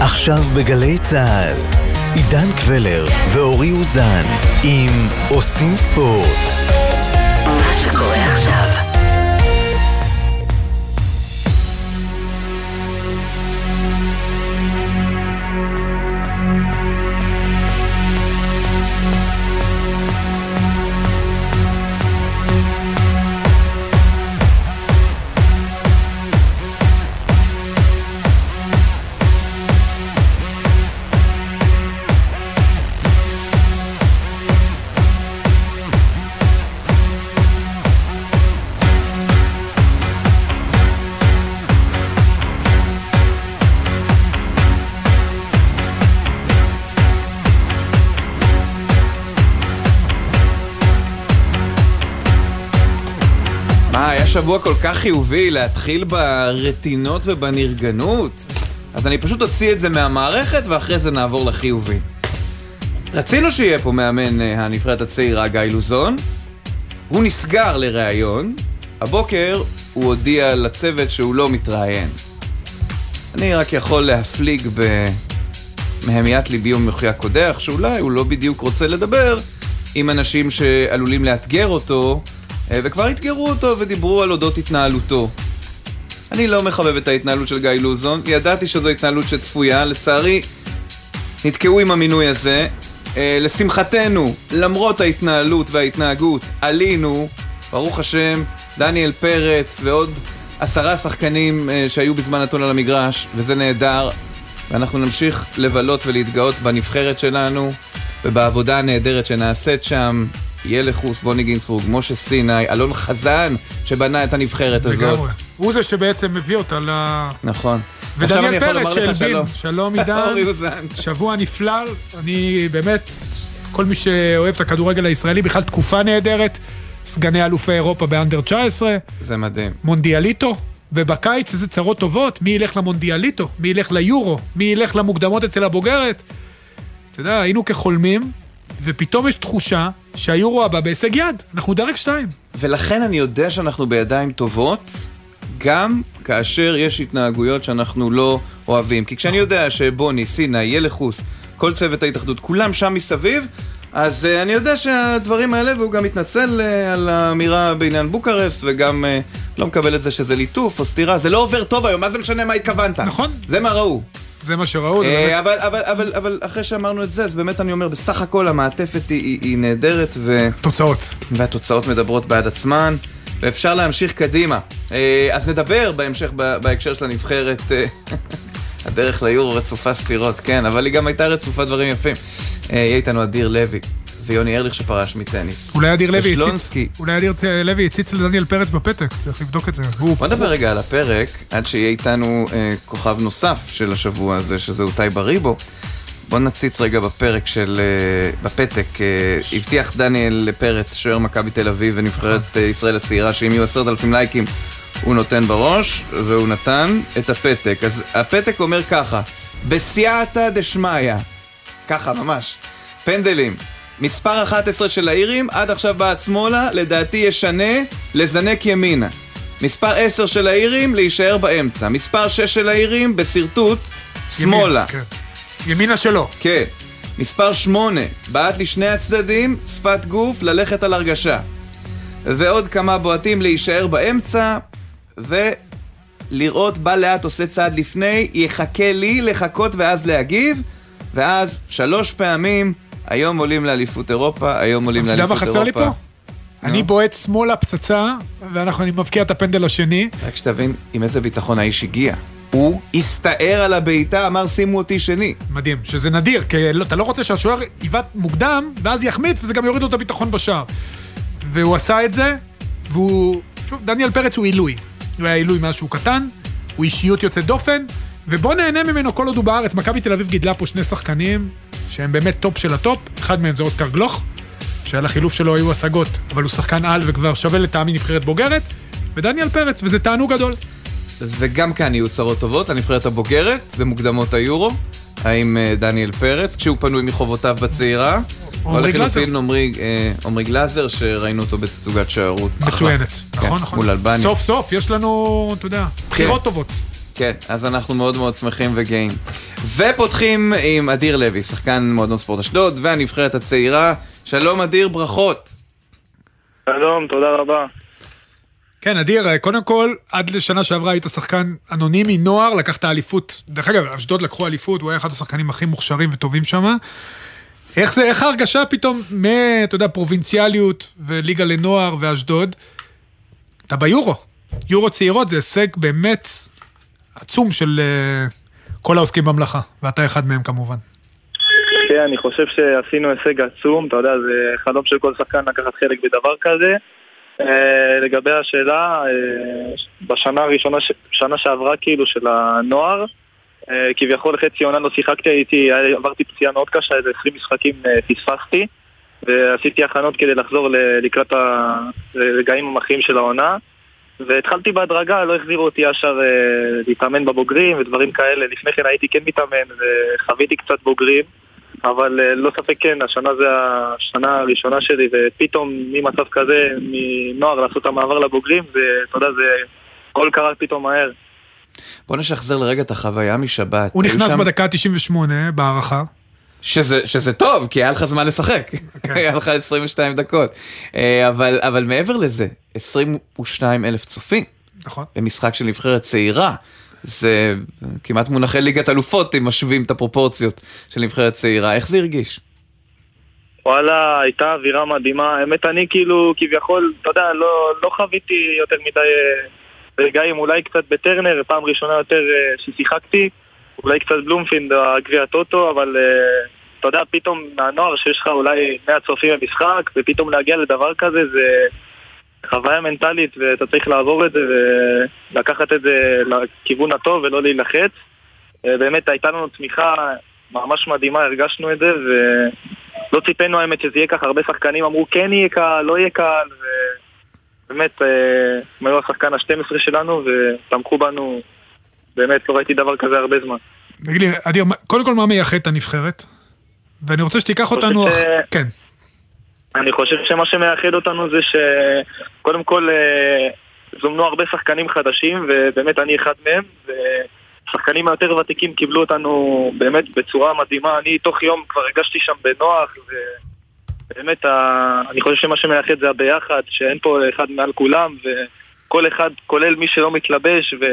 עכשיו בגלי צה"ל, עידן קבלר ואורי אוזן עם עושים ספורט. שבוע כל כך חיובי להתחיל ברטינות ובנרגנות? אז אני פשוט אוציא את זה מהמערכת ואחרי זה נעבור לחיובי. רצינו שיהיה פה מאמן אה, הנבחרת הצעירה גיא לוזון. הוא נסגר לראיון. הבוקר הוא הודיע לצוות שהוא לא מתראיין. אני רק יכול להפליג במהמיית ליבי ומחויה קודח, שאולי הוא לא בדיוק רוצה לדבר עם אנשים שעלולים לאתגר אותו, וכבר אתגרו אותו ודיברו על אודות התנהלותו. אני לא מחבב את ההתנהלות של גיא לוזון, ידעתי שזו התנהלות שצפויה, לצערי נתקעו עם המינוי הזה. אה, לשמחתנו, למרות ההתנהלות וההתנהגות, עלינו, ברוך השם, דניאל פרץ ועוד עשרה שחקנים אה, שהיו בזמן נתון על המגרש, וזה נהדר. ואנחנו נמשיך לבלות ולהתגאות בנבחרת שלנו ובעבודה הנהדרת שנעשית שם. ילחוס, בוני גינצבורג, משה סיני, אלון חזן, שבנה את הנבחרת הזאת. לגמרי. הוא זה שבעצם מביא אותה ל... נכון. ודניאל פרץ לך שהלבין, שלום. עידן. שבוע נפלא, אני באמת, כל מי שאוהב את הכדורגל הישראלי, בכלל תקופה נהדרת, סגני אלופי אירופה באנדר 19, זה מדהים. מונדיאליטו, ובקיץ איזה צרות טובות, מי ילך למונדיאליטו, מי ילך ליורו, מי ילך למוקדמות אצל הבוגרת. אתה יודע, היינו כחולמים, ופתאום יש תחושה שהיורו הבא בהישג יד, אנחנו דרג שתיים. ולכן אני יודע שאנחנו בידיים טובות, גם כאשר יש התנהגויות שאנחנו לא אוהבים. כי כשאני יודע שבוני, סיני, ילחוס, כל צוות ההתאחדות, כולם שם מסביב, אז uh, אני יודע שהדברים האלה, והוא גם מתנצל uh, על האמירה בעניין בוקרשט, וגם uh, לא מקבל את זה שזה ליטוף או סתירה. זה לא עובר טוב היום, מה זה משנה מה התכוונת? נכון. זה מה ראו. זה מה שראו, זה באמת... אה, אבל, אבל, אבל, אבל אחרי שאמרנו את זה, אז באמת אני אומר, בסך הכל המעטפת היא, היא, היא נהדרת, ו... תוצאות. והתוצאות מדברות בעד עצמן, ואפשר להמשיך קדימה. אה, אז נדבר בהמשך בהקשר של הנבחרת. אה, הדרך ליורו רצופה סתירות, כן, אבל היא גם הייתה רצופה דברים יפים. אה, יהיה איתנו אדיר לוי ויוני ארליך שפרש מטניס. אולי אדיר לוי הציץ. אולי אדיר לוי הציץ לדניאל פרץ בפתק, צריך לבדוק את זה. בוא נדבר רגע על הפרק, עד שיהיה איתנו אה, כוכב נוסף של השבוע הזה, שזהו טי בריבו. בוא נציץ רגע בפרק של... אה, בפתק. אה, הבטיח דניאל פרץ, שוער מכבי תל אביב ונבחרת אה, ישראל הצעירה, שאם יהיו עשרת אלפים לייקים, הוא נותן בראש, והוא נתן את הפתק. אז הפתק אומר ככה, בסייעתא דשמיא, ככה ממש, פנדלים. מספר 11 של האירים, עד עכשיו בעט שמאלה, לדעתי ישנה לזנק ימינה. מספר 10 של האירים, להישאר באמצע. מספר 6 של האירים, בשרטוט, שמאלה. כן. ימינה שלו. כן. מספר 8, בעט לשני הצדדים, שפת גוף, ללכת על הרגשה. ועוד כמה בועטים להישאר באמצע, ולראות בא לאט עושה צעד לפני, יחכה לי לחכות ואז להגיב, ואז שלוש פעמים, היום עולים לאליפות אירופה, היום עולים אתה יודע לאליפות מה אירופה. חסר לי פה? אני בועט שמאלה פצצה, ואני מבקיע את הפנדל השני. רק שתבין עם איזה ביטחון האיש הגיע. הוא הסתער על הבעיטה, אמר שימו אותי שני. מדהים, שזה נדיר, כי לא- אתה לא רוצה שהשוער יבעט מוקדם, ואז יחמיץ, וזה גם יוריד לו את הביטחון בשער. והוא עשה את זה, והוא... שוב, דניאל פרץ הוא עילוי. הוא היה עילוי מאז שהוא קטן, הוא אישיות יוצאת דופן, ובוא נהנה ממנו כל עוד הוא בארץ. מכבי תל אביב גידלה פה שני שחקנים שהם באמת טופ של הטופ, אחד מהם זה אוסקר גלוך, שעל החילוף שלו היו השגות, אבל הוא שחקן על וכבר שווה לטעמי נבחרת בוגרת, ודניאל פרץ, וזה תענוג גדול. וגם כאן יהיו צרות טובות, הנבחרת הבוגרת במוקדמות היורו. האם אה, דניאל פרץ, כשהוא פנוי מחובותיו בצעירה, או לחילופין עמרי אה, גלאזר, שראינו אותו בתצוגת שוערות. מצוינת. כן, נכון, נכון. מול אלבניה. סוף סוף, יש לנו, אתה יודע, בחירות טובות. כן, אז אנחנו מאוד מאוד שמחים וגאים. ופותחים עם אדיר לוי, שחקן מועדון ספורט אשדוד, והנבחרת הצעירה. שלום אדיר, ברכות. שלום, תודה רבה. כן, אדיר, קודם כל, עד לשנה שעברה היית שחקן אנונימי, נוער, לקחת אליפות. דרך אגב, אשדוד לקחו אליפות, הוא היה אחד השחקנים הכי מוכשרים וטובים שם. איך זה, איך ההרגשה פתאום, מ... אתה יודע, פרובינציאליות וליגה לנוער ואשדוד, אתה ביורו. יורו צעירות זה הישג באמת עצום של uh, כל העוסקים במלאכה, ואתה אחד מהם כמובן. כן, אני חושב שעשינו הישג עצום, אתה יודע, זה חלום של כל שחקן לקחת חלק בדבר כזה. Uh, לגבי השאלה, uh, בשנה הראשונה. שנה שעברה כאילו של הנוער, כביכול חצי עונה לא שיחקתי, הייתי, עברתי פציעה מאוד קשה, איזה 20 משחקים פספסתי, ועשיתי הכנות כדי לחזור לקראת הרגעים המכריעים של העונה. והתחלתי בהדרגה, לא החזירו אותי ישר אה, להתאמן בבוגרים ודברים כאלה. לפני כן הייתי כן מתאמן וחוויתי קצת בוגרים, אבל אה, לא ספק כן, השנה זה השנה הראשונה שלי, ופתאום ממצב כזה, מנוער לעשות את המעבר לבוגרים, זה, אתה יודע, זה הכל קרה פתאום מהר. בוא נשחזר לרגע את החוויה משבת. הוא נכנס שם- בדקה ה-98 בהערכה. שזה, שזה טוב, כי היה לך זמן לשחק. כן. היה לך 22 דקות. אה, אבל, אבל מעבר לזה, 22 אלף צופים נכון. במשחק של נבחרת צעירה. זה כמעט מונחי ליגת אלופות אם משווים את הפרופורציות של נבחרת צעירה. איך זה הרגיש? וואלה, הייתה אווירה מדהימה. האמת, אני כאילו, כביכול, אתה יודע, לא, לא חוויתי יותר מדי אה, רגעים, אולי קצת בטרנר, פעם ראשונה יותר אה, ששיחקתי, אולי קצת בלומפילד, הגביע הטוטו, אבל אה, אתה יודע, פתאום מהנוער שיש לך אולי 100 צופים במשחק, ופתאום להגיע לדבר כזה זה חוויה מנטלית, ואתה צריך לעבור את זה ולקחת את זה לכיוון הטוב ולא להילחץ. אה, באמת הייתה לנו תמיכה ממש מדהימה, הרגשנו את זה, ולא ציפינו האמת שזה יהיה ככה, הרבה שחקנים אמרו כן יהיה קל, לא יהיה קל, ובאמת, אה, הם היו השחקן ה-12 שלנו, ותמכו בנו, באמת לא ראיתי דבר כזה הרבה זמן. תגיד לי, אדיר, קודם כל מה מייחד את הנבחרת? ואני רוצה שתיקח אותנו... ש- אח- כן. אני חושב שמה שמאחד אותנו זה שקודם כל אה, זומנו הרבה שחקנים חדשים, ובאמת אני אחד מהם, ושחקנים היותר ותיקים קיבלו אותנו באמת בצורה מדהימה. אני תוך יום כבר הרגשתי שם בנוח, ובאמת ה- אני חושב שמה שמאחד זה הביחד, שאין פה אחד מעל כולם, וכל אחד, כולל מי שלא מתלבש, ו...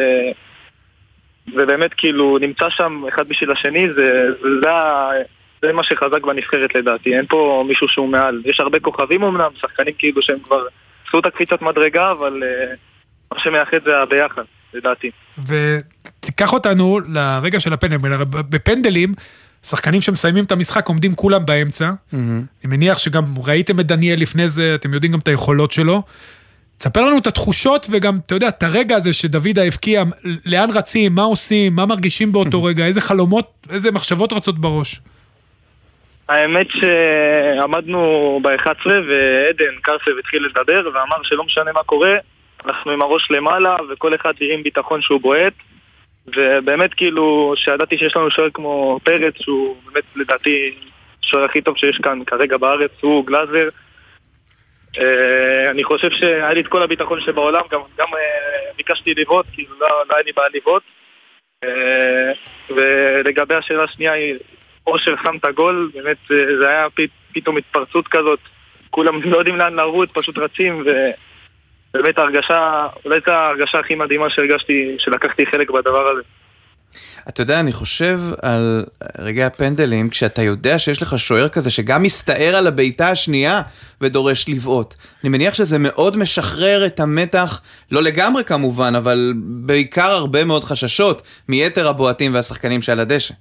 ובאמת כאילו נמצא שם אחד בשביל השני, זה, זה, זה, מה שחזק בנבחרת לדעתי, אין פה מישהו שהוא מעל. יש הרבה כוכבים אמנם, שחקנים כאילו שהם כבר עשו את הקפיצת מדרגה, אבל uh, מה שמאחד זה הביחד, לדעתי. ותיקח אותנו לרגע של הפנדלים. הרי בפנדלים, שחקנים שמסיימים את המשחק עומדים כולם באמצע. אני מניח שגם ראיתם את דניאל לפני זה, אתם יודעים גם את היכולות שלו. תספר לנו את התחושות וגם, אתה יודע, את הרגע הזה שדוידה הבקיע, לאן רצים, מה עושים, מה מרגישים באותו רגע, איזה חלומות, איזה מחשבות רצות בראש. האמת שעמדנו ב-11 ועדן קרסב התחיל לדבר ואמר שלא משנה מה קורה, אנחנו עם הראש למעלה וכל אחד הרים ביטחון שהוא בועט ובאמת כאילו שידעתי שיש לנו שוער כמו פרץ שהוא באמת לדעתי השוער הכי טוב שיש כאן כרגע בארץ, הוא גלאזר אני חושב שהיה לי את כל הביטחון שבעולם, גם, גם אה, ביקשתי לבעוט, כאילו לא, לא היה לי בעיה לבעוט אה, ולגבי השאלה השנייה אושר שם את הגול, באמת אה, זה היה פתאום התפרצות כזאת, כולם לא יודעים לאן לרוץ, פשוט רצים, ובאמת ההרגשה, אולי זו ההרגשה הכי מדהימה שהרגשתי, שלקחתי חלק בדבר הזה. אתה יודע, אני חושב על רגעי הפנדלים, כשאתה יודע שיש לך שוער כזה שגם מסתער על הבעיטה השנייה ודורש לבעוט. אני מניח שזה מאוד משחרר את המתח, לא לגמרי כמובן, אבל בעיקר הרבה מאוד חששות מיתר הבועטים והשחקנים שעל הדשא.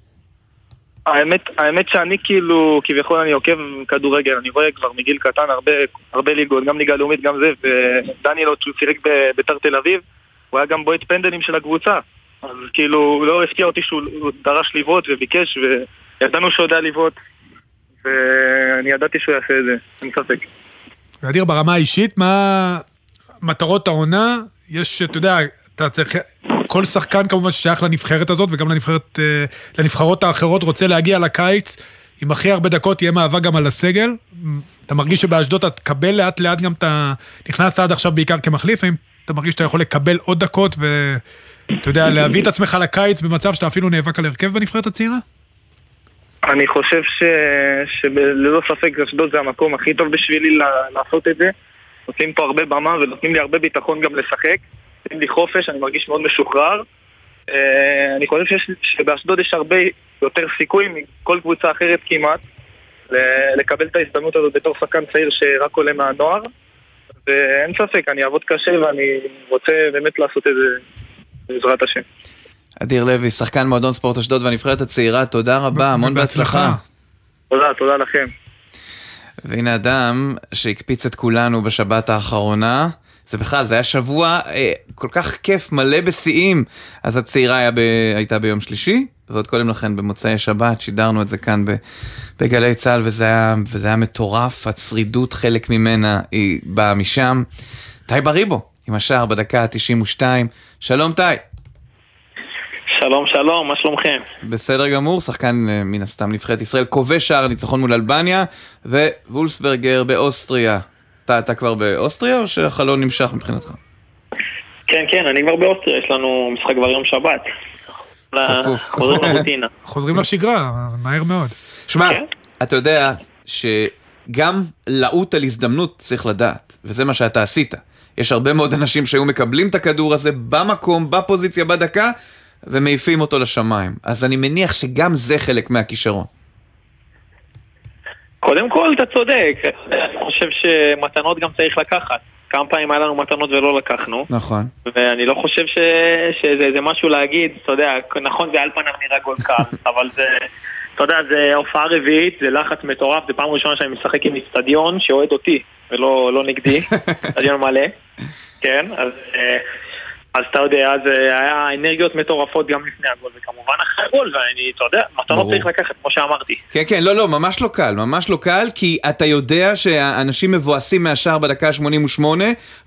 האמת, האמת שאני כאילו, כביכול אני עוקב כדורגל, אני רואה כבר מגיל קטן הרבה, הרבה ליגות, גם ליגה לאומית, גם זה, ודניאל עוד שהוא שיחק בביתר תל אביב, הוא היה גם בועט פנדלים של הקבוצה. אז כאילו, לא הפתיע אותי שהוא הוא דרש לבעוט וביקש, וידענו שהוא יודע לבעוט, ואני ידעתי שהוא יעשה את זה, אין ספק. ואדיר, ברמה האישית, מה מטרות העונה? יש, אתה יודע, אתה צריך, כל שחקן כמובן ששייך לנבחרת הזאת, וגם לנבחרת, אה, לנבחרות האחרות רוצה להגיע לקיץ עם הכי הרבה דקות, יהיה מאבק גם על הסגל. אתה מרגיש שבאשדוד אתה תקבל לאט לאט גם את ה... נכנסת עד עכשיו בעיקר כמחליף, האם אתה מרגיש שאתה יכול לקבל עוד דקות אתה יודע, להביא את עצמך לקיץ במצב שאתה אפילו נאבק על הרכב בנבחרת הצעירה? אני חושב ש... שללא ספק אשדוד זה המקום הכי טוב בשבילי לעשות את זה. נותנים פה הרבה במה ונותנים לי הרבה ביטחון גם לשחק. נותנים לי חופש, אני מרגיש מאוד משוחרר. אה, אני חושב שיש, שבאשדוד יש הרבה יותר סיכוי מכל קבוצה אחרת כמעט לקבל את ההזדמנות הזאת בתור שחקן צעיר שרק עולה מהנוער. ואין ספק, אני אעבוד קשה ואני רוצה באמת לעשות את זה בעזרת השם. אדיר לוי, שחקן מועדון ספורט אשדוד והנבחרת הצעירה, תודה רבה, המון בהצלחה. תודה, תודה לכם. והנה אדם שהקפיץ את כולנו בשבת האחרונה. זה בכלל, זה היה שבוע אה, כל כך כיף, מלא בשיאים. אז הצעירה היה ב... הייתה ביום שלישי, ועוד קודם לכן במוצאי שבת, שידרנו את זה כאן ב... בגלי צה"ל, וזה היה, וזה היה מטורף, הצרידות, חלק ממנה היא באה משם. טי בריבו, עם השער בדקה ה-92. שלום טי. שלום שלום, מה שלומכם? בסדר גמור, שחקן אה, מן הסתם נבחרת ישראל, כובש שער ניצחון מול אלבניה, ווולסברגר באוסטריה. אתה, אתה כבר באוסטריה או שהחלון נמשך מבחינתך? כן, כן, אני כבר באוסטריה, יש לנו משחק כבר יום שבת. צפוף. חוזרים לרוטינה. חוזרים לשגרה, מהר מאוד. שמע, כן. אתה יודע שגם לעוט על הזדמנות צריך לדעת, וזה מה שאתה עשית. יש הרבה מאוד אנשים שהיו מקבלים את הכדור הזה במקום, בפוזיציה, בדקה, ומעיפים אותו לשמיים. אז אני מניח שגם זה חלק מהכישרון. קודם כל, אתה צודק, אני חושב שמתנות גם צריך לקחת. כמה פעמים היה לנו מתנות ולא לקחנו, נכון. ואני לא חושב ש... שזה איזה משהו להגיד, אתה יודע, נכון זה על פניו נראה גול קל, אבל זה, אתה יודע, זה הופעה רביעית, זה לחץ מטורף, זה פעם ראשונה שאני משחק עם אצטדיון שאוהד אותי, ולא לא נגדי, אצטדיון מלא, כן, אז, אה, אז אתה יודע, אז אה, היה אנרגיות מטורפות גם לפני הגול, וכמובן אחרי הגול, ואני, אתה יודע, מתנות ברור. צריך לקחת, כמו שאמרתי. כן, כן, לא, לא, ממש לא קל, ממש לא קל, כי אתה יודע שהאנשים מבואסים מהשער בדקה ה-88,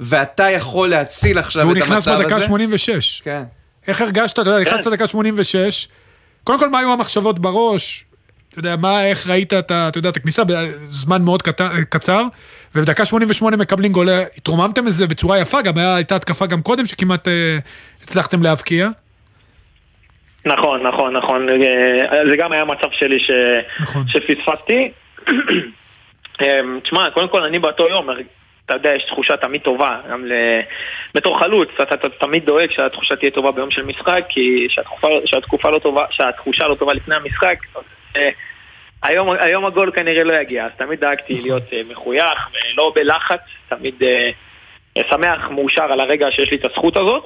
ואתה יכול להציל עכשיו והוא את המצב הזה. נכנס בדקה 86. כן. איך הרגשת, אתה יודע, נכנסת כן. לדקה 86, קודם כל, מה היו המחשבות בראש? אתה יודע, מה, איך ראית את אתה יודע, את הכניסה בזמן מאוד קט- קצר, ובדקה 88 מקבלים גול, התרוממתם לזה בצורה יפה, גם היה- הייתה התקפה גם קודם שכמעט אה, הצלחתם להבקיע. נכון, נכון, נכון. אה, זה גם היה מצב שלי ש... נכון. שפספסתי. אמ, תשמע, קודם כל אני באותו יום, אתה יודע, יש תחושה תמיד טובה, גם ל... בתור חלוץ, אתה, אתה תמיד דואג שהתחושה תהיה טובה ביום של משחק, כי שהתקופה, שהתקופה לא טובה, שהתחושה לא טובה לפני המשחק, אה, היום, היום הגול כנראה לא יגיע, אז תמיד דאגתי להיות אה, מחוייך ולא בלחץ, תמיד אה, שמח, מאושר על הרגע שיש לי את הזכות הזאת.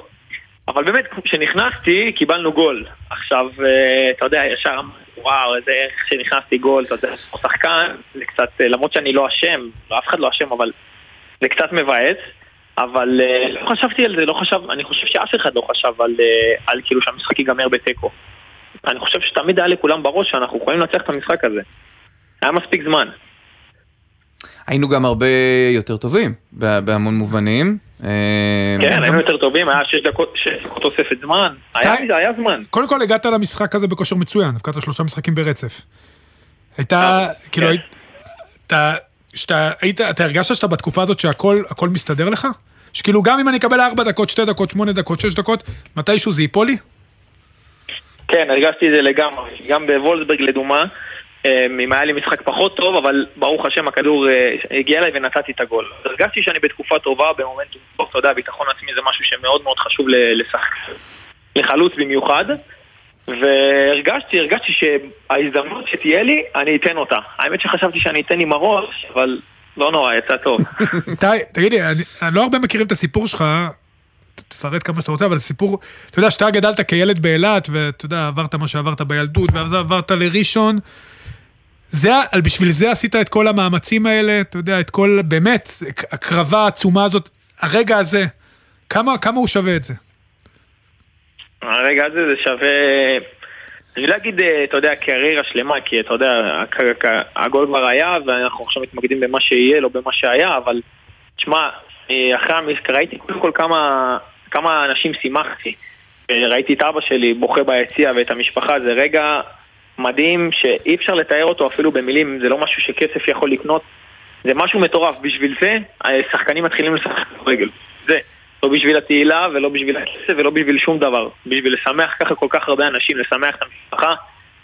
אבל באמת, כשנכנסתי, קיבלנו גול. עכשיו, אה, אתה יודע, ישר, וואו, איזה איך שנכנסתי גול, אתה יודע, כמו שחקן, זה קצת, למרות שאני לא אשם, לא, אף אחד לא אשם, אבל זה קצת מבאס. אבל אה, לא חשבתי על זה, לא חשב, אני חושב שאף אחד לא חשב על, אה, על כאילו שהמשחק ייגמר בתיקו. אני חושב שתמיד היה לכולם בראש שאנחנו יכולים לנצח את המשחק הזה. היה מספיק זמן. היינו גם הרבה יותר טובים, בהמון מובנים. אה, כן, היינו יותר טובים, היה שש דקות, שש דקות תוספת זמן. היה, זמן. קודם כל הגעת למשחק הזה בכושר מצוין, הבקעת שלושה משחקים ברצף. הייתה, כאילו, כן. אתה, שאתה היית, אתה הרגשת שאתה בתקופה הזאת שהכל הכל מסתדר לך? שכאילו גם אם אני אקבל ארבע דקות, שתי דקות, שמונה דקות, שש דקות, מתישהו זה ייפול לי? כן, הרגשתי את זה לגמרי. גם בוולסברג לדוגמה, אה, אם היה לי משחק פחות טוב, אבל ברוך השם הכדור אה, הגיע אליי ונתתי את הגול. הרגשתי שאני בתקופה טובה, במומנטום אתה יודע, ביטחון עצמי זה משהו שמאוד מאוד חשוב לשחק. לחלוץ במיוחד. והרגשתי, הרגשתי שההזדמנות שתהיה לי, אני אתן אותה. האמת שחשבתי שאני אתן עם הראש, אבל לא נורא, יצא טוב. די, תגידי, אני לא הרבה מכירים את הסיפור שלך, תפרט כמה שאתה רוצה, אבל זה סיפור, אתה יודע, שאתה גדלת כילד באילת, ואתה יודע, עברת מה שעברת בילדות, ואז עברת לראשון, זה, בשביל זה עשית את כל המאמצים האלה, אתה יודע, את כל, באמת, הקרבה העצומה הזאת, הרגע הזה, כמה, כמה הוא שווה את זה? הרגע הזה זה שווה... אני לא אגיד, אה, אתה יודע, קריירה שלמה, כי אתה יודע, הגול כבר היה, ואנחנו עכשיו מתמקדים במה שיהיה, לא במה שהיה, אבל תשמע, אחרי המשחק ראיתי קודם כל כמה, כמה אנשים שימחתי. אה, ראיתי את אבא שלי בוכה ביציע ואת המשפחה, זה רגע מדהים שאי אפשר לתאר אותו אפילו במילים, זה לא משהו שכסף יכול לקנות, זה משהו מטורף. בשביל זה, השחקנים מתחילים לשחק כדורגל. זה. לא בשביל התהילה ולא בשביל הכסף ולא בשביל שום דבר. בשביל לשמח ככה כל כך הרבה אנשים, לשמח את המשפחה.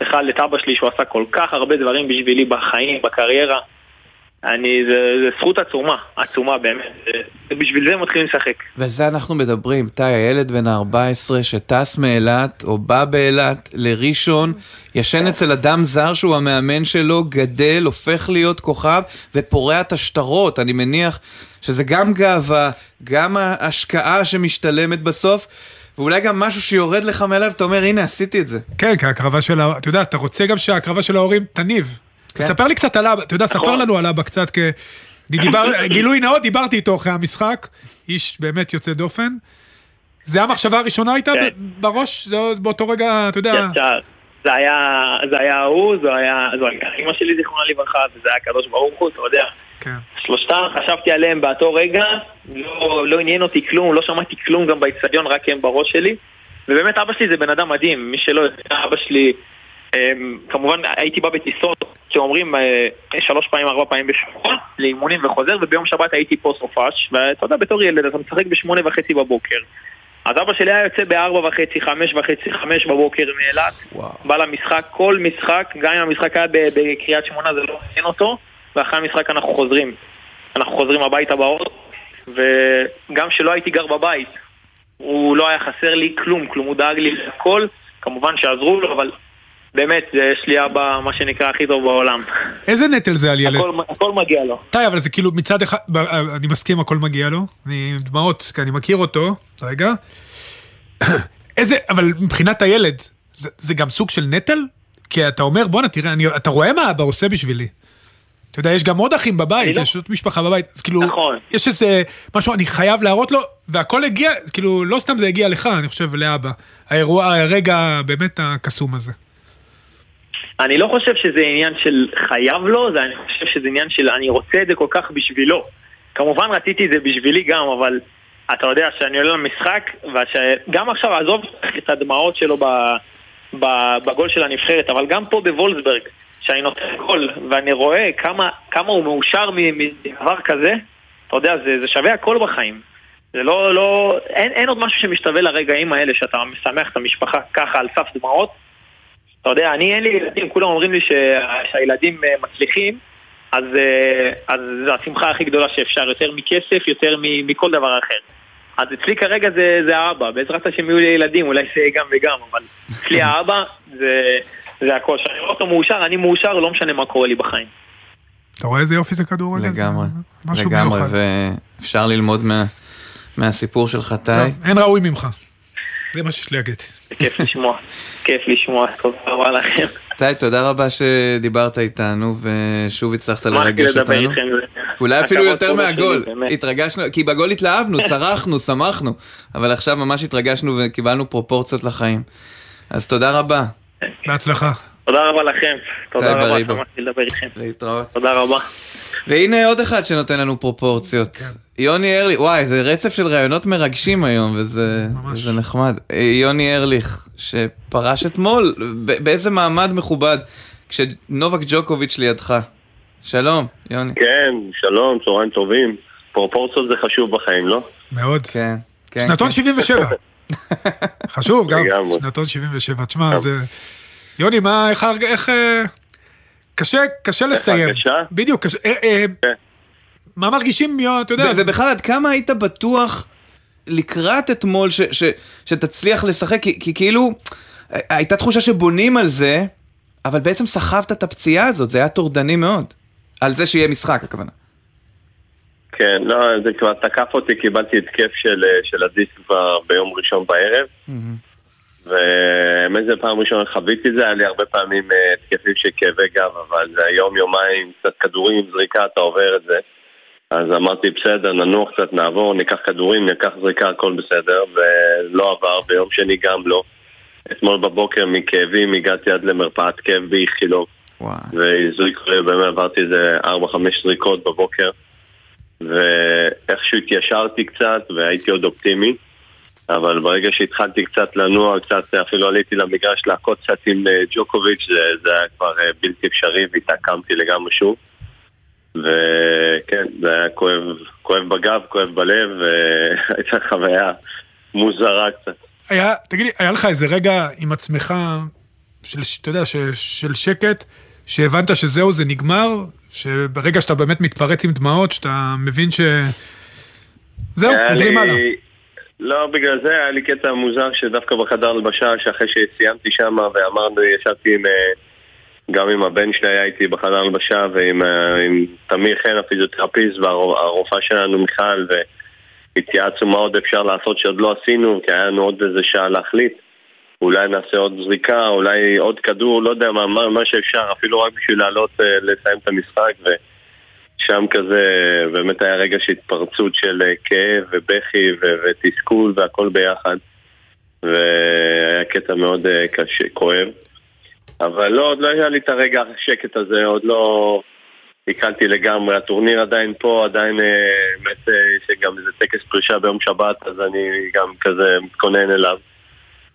בכלל את אבא שלי שהוא עשה כל כך הרבה דברים בשבילי בחיים, בקריירה. אני, זה, זה זכות עצומה, עצומה באמת. ובשביל זה הם מתחילים לשחק. ועל זה אנחנו מדברים, טי, הילד בן ה-14 שטס מאילת, או בא באילת לראשון, ישן אצל אדם זר שהוא המאמן שלו, גדל, הופך להיות כוכב, ופורע את השטרות. אני מניח שזה גם גאווה, גם ההשקעה שמשתלמת בסוף. ואולי גם משהו שיורד לך מאליו, אתה אומר, הנה, עשיתי את זה. כן, כי ההקרבה של ה... אתה יודע, אתה רוצה גם שההקרבה של ההורים תניב. כן. ספר לי קצת על אבא, אתה יודע, ספר נכון. לנו על אבא קצת, כי... דיבר, גילוי נאות, דיברתי איתו אחרי המשחק, איש באמת יוצא דופן. זה המחשבה הראשונה הייתה כן. בראש, זה באותו רגע, אתה יודע. זה היה, זה היה הוא, זו היה, זו הייתה אמא שלי זיכרונה לברכה, וזה היה הקדוש ברוך הוא, אתה יודע. כן. שלושתם, חשבתי עליהם באותו רגע, לא, לא עניין אותי כלום, לא שמעתי כלום גם באצטדיון, רק הם בראש שלי. ובאמת אבא שלי זה בן אדם מדהים, מי שלא יודע, אבא שלי, אמ, כמובן הייתי בא בטיסות שאומרים אה, שלוש פעמים, ארבע פעמים בשבוע, לאימונים וחוזר, וביום שבת הייתי פה סופש, ואתה יודע, בתור ילד אתה משחק בשמונה וחצי בבוקר. אז אבא שלי היה יוצא בארבע וחצי, חמש וחצי, חמש בבוקר מאילת. בא למשחק, כל משחק, גם אם המשחק היה בקריית שמונה זה לא מעניין אותו, ואחרי המשחק אנחנו חוזרים. אנחנו חוזרים הביתה באוטו, וגם שלא הייתי גר בבית, הוא לא היה חסר לי כלום, כלום, הוא דאג לי לכל, כמובן שעזרו לו, אבל באמת, יש לי אבא, מה שנקרא, הכי טוב בעולם. איזה נטל זה על ילד? הכל, הכל מגיע לו. די, אבל זה כאילו מצד אחד, ב- אני מסכים, הכל מגיע לו. אני עם דמעות, כי אני מכיר אותו. רגע. איזה, אבל מבחינת הילד, זה, זה גם סוג של נטל? כי אתה אומר, בואנה, תראה, אני, אתה רואה מה אבא עושה בשבילי. אתה יודע, יש גם עוד אחים בבית, לא- יש עוד משפחה בבית, אז כאילו, נכון. יש איזה משהו, אני חייב להראות לו, והכל הגיע, כאילו, לא סתם זה הגיע לך, אני חושב, לאבא. האירוע, הרגע באמת הקסום הזה. אני לא חושב שזה עניין של חייב לו, זה אני חושב שזה עניין של אני רוצה את זה כל כך בשבילו. כמובן רציתי את זה בשבילי גם, אבל אתה יודע שאני עולה למשחק, וגם עכשיו עזוב את הדמעות שלו ב, ב, בגול של הנבחרת, אבל גם פה בוולסברג, שאני נותן גול, ואני רואה כמה, כמה הוא מאושר מדבר כזה, אתה יודע, זה, זה שווה הכל בחיים. זה לא, לא, אין, אין עוד משהו שמשתווה לרגעים האלה שאתה משמח את המשפחה ככה על סף דמעות. אתה יודע, אני אין לי ילדים, כולם אומרים לי שה- שהילדים אה, מצליחים, אז, אה, אז זו השמחה הכי גדולה שאפשר, יותר מכסף, יותר מ- מכל דבר אחר. אז אצלי כרגע זה, זה האבא, בעזרת השם יהיו לי ילדים, אולי זה יהיה גם וגם, אבל אצלי האבא זה, זה הכל. כשאני רואה אותו מאושר, אני מאושר, לא משנה מה קורה לי בחיים. אתה רואה איזה יופי זה כדורגל? לגמרי, משהו לגמרי, מיוחד. ואפשר ללמוד מה- מהסיפור שלך, טי. אין ראוי ממך. זה מה שיש לי להגיד. כיף לשמוע, כיף לשמוע, תודה רבה לכם. טי, תודה רבה שדיברת איתנו, ושוב הצלחת לרגש אותנו. אולי אפילו יותר מהגול. התרגשנו, כי בגול התלהבנו, צרחנו, שמחנו, אבל עכשיו ממש התרגשנו וקיבלנו פרופורציות לחיים. אז תודה רבה, בהצלחה. תודה רבה לכם, תודה רבה. שמחתי לדבר איתכם. להתראות. תודה רבה. והנה עוד אחד שנותן לנו פרופורציות. כן. יוני ארליך, וואי, זה רצף של ראיונות מרגשים היום, וזה ממש. זה נחמד. אה, יוני ארליך, שפרש אתמול, באיזה מעמד מכובד, כשנובק ג'וקוביץ' לידך. שלום, יוני. כן, שלום, צהריים טובים. פרופורציות זה חשוב בחיים, לא? מאוד. כן, כן. שנתון כן. 77. חשוב גם. שנתון 77. תשמע, זה... יוני, מה, איך... איך... אה, קשה, קשה לסיים. הרגשה? בדיוק, קשה. אה, אה, כן. מה מרגישים, יו, אתה יודע, ובכלל, עד כמה היית בטוח לקראת אתמול ש- ש- שתצליח לשחק? כי, כי כאילו, אה, הייתה תחושה שבונים על זה, אבל בעצם סחבת את הפציעה הזאת, זה היה טורדני מאוד. על זה שיהיה משחק, הכוונה. כן, לא, זה כבר תקף אותי, קיבלתי התקף של, אה, של הדיסק כבר ביום ראשון בערב. ומאיזה פעם ראשונה חוויתי את זה, היה לי הרבה פעמים אה, התקפים של כאבי גב, אבל זה היום יומיים, קצת כדורים, זריקה, אתה עובר את זה. אז אמרתי, בסדר, ננוח קצת, נעבור, ניקח כדורים, ניקח זריקה, הכל בסדר, ולא עבר, ביום שני גם לא. אתמול בבוקר מכאבים הגעתי עד למרפאת כאב באיכילוב. והזריקו לי, באמת עברתי איזה 4-5 זריקות בבוקר ואיכשהו התיישרתי קצת והייתי עוד אופטימי אבל ברגע שהתחלתי קצת לנוע, קצת אפילו עליתי למגרש להכות קצת עם אה, ג'וקוביץ' זה, זה היה כבר אה, בלתי אפשרי והתעקמתי לגמרי שוב וכן, זה היה כואב, כואב בגב, כואב בלב, והייתה חוויה מוזרה קצת. היה, תגיד לי, היה לך איזה רגע עם עצמך, של, אתה יודע, ש, של שקט, שהבנת שזהו, זה נגמר? שברגע שאתה באמת מתפרץ עם דמעות, שאתה מבין ש... זהו, עוברים לי- הלאה. לא, בגלל זה היה לי קטע מוזר שדווקא בחדר הלבשה, שאחרי שסיימתי שם ואמרנו, ישבתי עם, אה, גם עם הבן שלי היה איתי בחדר הלבשה ועם אה, עם תמיר חן הפיזיותרפיסט והרופאה שלנו מיכל והתייעצנו מה עוד אפשר לעשות שעוד לא עשינו כי היה לנו עוד איזה שעה להחליט. אולי נעשה עוד זריקה, אולי עוד כדור, לא יודע מה, מה, מה שאפשר, אפילו רק בשביל לעלות, אה, לסיים את המשחק ושם כזה באמת היה רגע של התפרצות של אה, כאב ובכי ו- ותסכול והכל ביחד. והיה קטע מאוד אה, קשה, כואב. אבל לא, עוד לא היה לי את הרגע השקט הזה, עוד לא עיכלתי לגמרי, הטורניר עדיין פה, עדיין אה, באמת אה, שגם איזה טקס פרישה ביום שבת, אז אני גם כזה מתכונן אליו.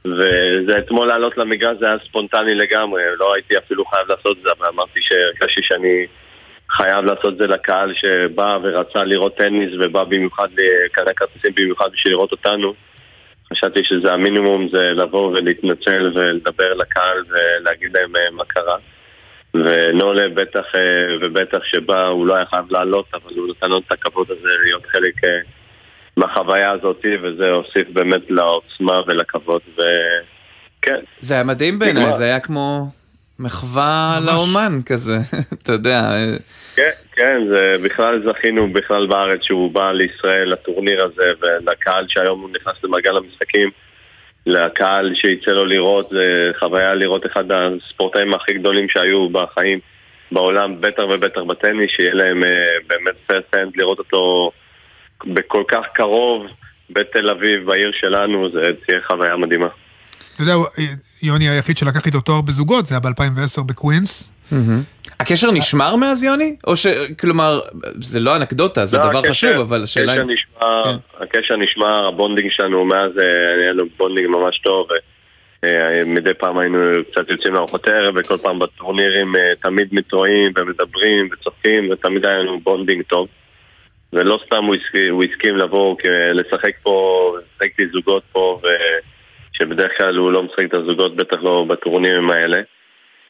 וזה אתמול לעלות למגרש זה היה ספונטני לגמרי, לא הייתי אפילו חייב לעשות את זה, אבל אמרתי שהרגשתי שאני חייב לעשות את זה לקהל שבא ורצה לראות טניס ובא במיוחד, ל- קנה כרטיסים במיוחד בשביל לראות אותנו. חשבתי שזה המינימום, זה לבוא ולהתנצל ולדבר לקהל ולהגיד להם אה, מה קרה. ונולה בטח אה, ובטח שבא, הוא לא היה חייב לעלות, אבל הוא נתן לנו את הכבוד הזה להיות חלק אה, מהחוויה הזאת, וזה הוסיף באמת לעוצמה ולכבוד, וכן. זה היה מדהים בעיניי. זה היה כמו מחווה ממש. לאומן כזה, אתה יודע. כן, כן, זה בכלל זכינו בכלל בארץ שהוא בא לישראל לטורניר הזה ולקהל שהיום הוא נכנס למעגל המשחקים לקהל שיצא לו לראות, זה חוויה לראות אחד הספורטאים הכי גדולים שהיו בחיים בעולם, בטח ובטח בטניס, שיהיה להם אה, באמת present לראות אותו בכל כך קרוב בתל אביב, בעיר שלנו, זה תהיה חוויה מדהימה. אתה יודע, יוני היחיד שלקח איתו תואר בזוגות, זה היה ב-2010 בקווינס. הקשר נשמר מאז יוני? או ש... כלומר, זה לא אנקדוטה, זה לא, דבר חשוב, אבל השאלה. נשמר, כן. הקשר נשמר, ה bonding שלנו מאז אה, היה לנו bonding ממש טוב. אה, מדי פעם היינו קצת יוצאים לארוחות ערב, וכל פעם בטורנירים אה, תמיד מתרואים ומדברים וצוחקים, ותמיד היה לנו bonding טוב. ולא סתם הוא הסכים, לבוא לשחק פה, לשחק איתי זוגות פה, שבדרך כלל הוא לא משחק את הזוגות, בטח לא בטורנירים האלה.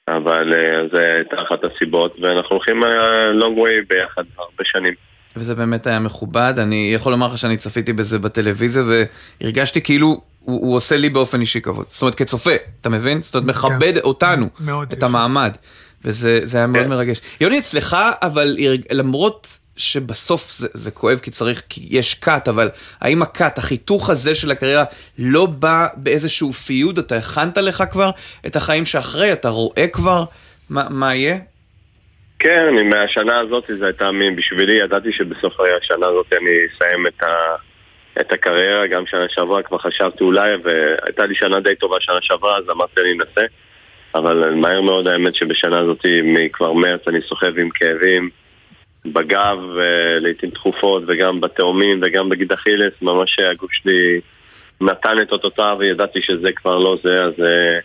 אבל אה, זה הייתה אחת הסיבות, ואנחנו הולכים אה, long way ביחד הרבה שנים. וזה באמת היה מכובד, אני יכול לומר לך שאני צפיתי בזה בטלוויזיה והרגשתי כאילו הוא, הוא עושה לי באופן אישי כבוד. זאת אומרת, כצופה, אתה מבין? זאת אומרת, מכבד אותנו, מאוד, את יש. המעמד. וזה זה היה מאוד כן. מרגש. יוני, אצלך, אבל למרות שבסוף זה, זה כואב כי צריך, כי יש קאט, אבל האם הקאט, החיתוך הזה של הקריירה, לא בא באיזשהו פיוד? אתה הכנת לך כבר את החיים שאחרי? אתה רואה כבר מה, מה יהיה? כן, מהשנה הזאת זו הייתה מין בשבילי, ידעתי שבסוף השנה הזאת אני אסיים את, ה, את הקריירה, גם שנה שעברה כבר חשבתי אולי, והייתה לי שנה די טובה שנה שעברה, אז אמרתי אני אנסה, אבל מהר מאוד האמת שבשנה הזאת, מכבר מרץ, אני סוחב עם כאבים בגב, אה, לעיתים תכופות, וגם בתאומים וגם בגיד אכילס, ממש הגוף שלי נתן את אותותיו, וידעתי שזה כבר לא זה, אז... אה,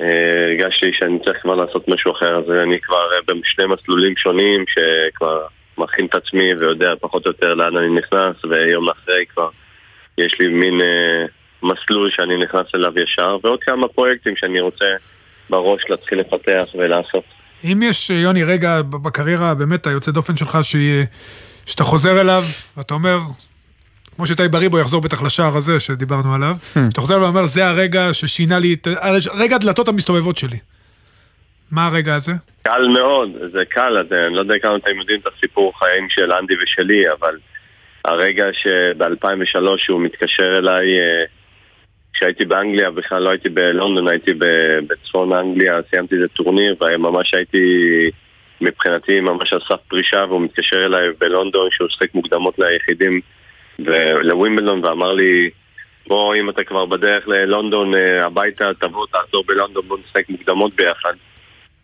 אה, הרגשתי שאני צריך כבר לעשות משהו אחר, אז אני כבר בשני מסלולים שונים שכבר מכין את עצמי ויודע פחות או יותר לאן אני נכנס, ויום אחרי כבר יש לי מין מסלול שאני נכנס אליו ישר, ועוד כמה פרויקטים שאני רוצה בראש להתחיל לפתח ולעשות. אם יש, יוני, רגע בקריירה באמת היוצא דופן שלך, שהיא- שאתה חוזר אליו, ואתה אומר, כמו שטי בריבו יחזור בטח לשער הזה שדיברנו עליו, שאתה חוזר אליו ואומר, זה הרגע ששינה לי, את- רגע הדלתות המסתובבות שלי. מה הרגע הזה? קל מאוד, זה קל, אתה- אני לא יודע כמה אתם יודעים את הסיפור חיים של אנדי ושלי, אבל הרגע שב-2003 הוא מתקשר אליי, אה, כשהייתי באנגליה, בכלל לא הייתי בלונדון, הייתי בצפון אנגליה, סיימתי איזה טורניר, וממש הייתי, מבחינתי, ממש על סף פרישה, והוא מתקשר אליי בלונדון, שהוא שחק מוקדמות ליחידים ולווימבלדון, ואמר לי, בוא, אם אתה כבר בדרך ללונדון אה, הביתה, תבוא, תעצור בלונדון, בוא נשחק מוקדמות ביחד.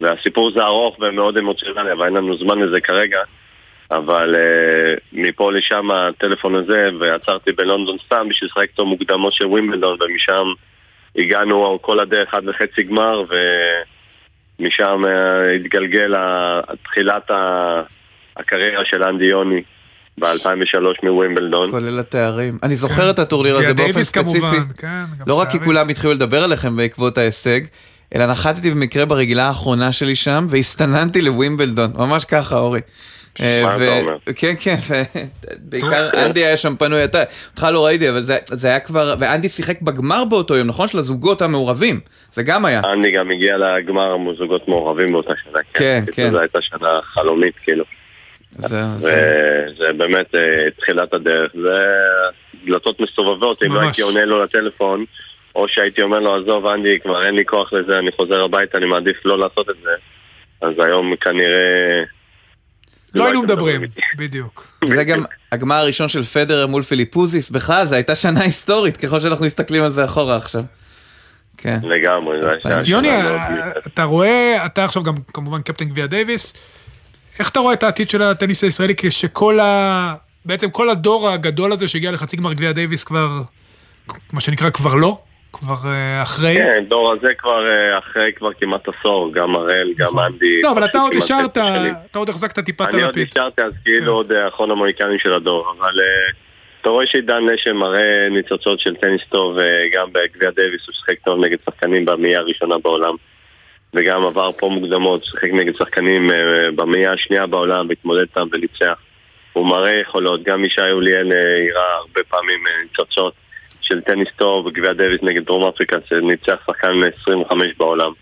והסיפור זה ארוך ומאוד אמוציונלי, אבל אין לנו זמן לזה כרגע. אבל uh, מפה לשם הטלפון הזה, ועצרתי בלונדון סתם בשביל לשחק איתו מוקדמות של ווימבלדון, ומשם הגענו כל הדרך עד לחצי גמר, ומשם uh, התגלגל תחילת. הקריירה של אנדי יוני ב-2003 מווימבלדון. כולל התארים. אני זוכר את הטורניר הזה באופן ספציפי. כמובן, כן, גם לא רק כי. כולם התחילו לדבר עליכם בעקבות ההישג, אלא נחתתי במקרה ברגילה האחרונה שלי שם, והסתננתי לווימבלדון, ממש ככה, אורי. אה, אתה אומר? כן, כן, בעיקר אנדי היה שם פנוי, אתה, אותך לא ראיתי, אבל זה- זה היה כבר, ואנדי שיחק בגמר באותו יום, נכון? של הזוגות המעורבים, זה גם היה. אנדי גם הגיע לגמר זוגות מעורבים באותה שנה. כן, בקיצור, כן. זו הייתה שנה חלומית, כאילו. זה- באמת אה, תחילת הדרך. זה דלתות מסתובבות, אם לא. הייתי עונה לו לטלפון, או שהייתי אומר לו, עזוב אנדי, כבר אין לי כוח לזה, אני חוזר הביתה, אני מעדיף לא לעשות את זה. אז היום כנראה... לא היינו הייתם מדברים. בדיוק. זה גם הגמר הראשון של פדרר מול פיליפוזיס, בכלל, זו הייתה שנה היסטורית, ככל שאנחנו מסתכלים על זה אחורה עכשיו. כן. לגמרי, יוני, אה. אתה רואה, אתה עכשיו גם כמובן קפטן גביע דייוויס, איך אתה רואה את העתיד של הטניס הישראלי כשכל ה... בעצם כל הדור הגדול הזה שהגיע לחצי גמר גביע דייוויס כבר, מה שנקרא כבר לא, כבר אה, אחרי. כן, דור הזה כבר אה, אחרי כבר כמעט עשור, גם הראל, גם אנדי. לא, אבל אתה עוד השארת. אתה עוד החזקת טיפה את אני עוד הלפיד. נשארתי אז כאילו עוד אה, אחרון המוהיקנים של הדור, אבל אתה רואה שעידן לשם מראה ניצוצות של טניס טוב, גם בגביע דייוויס הוא שיחק טוב נגד שחקנים במאה הראשונה בעולם, וגם עבר פה מוקדמות, שיחק נגד שחקנים אה, במאייה השנייה בעולם, והתמודד איתם וניצח. הוא מראה יכולות, גם ישי אוליאל אה, הראה הרבה פעמים ניצוצות של טניס טוב בגביע דייוויס נגד דרום אפריקה, שניצח שחקן 25 בעולם.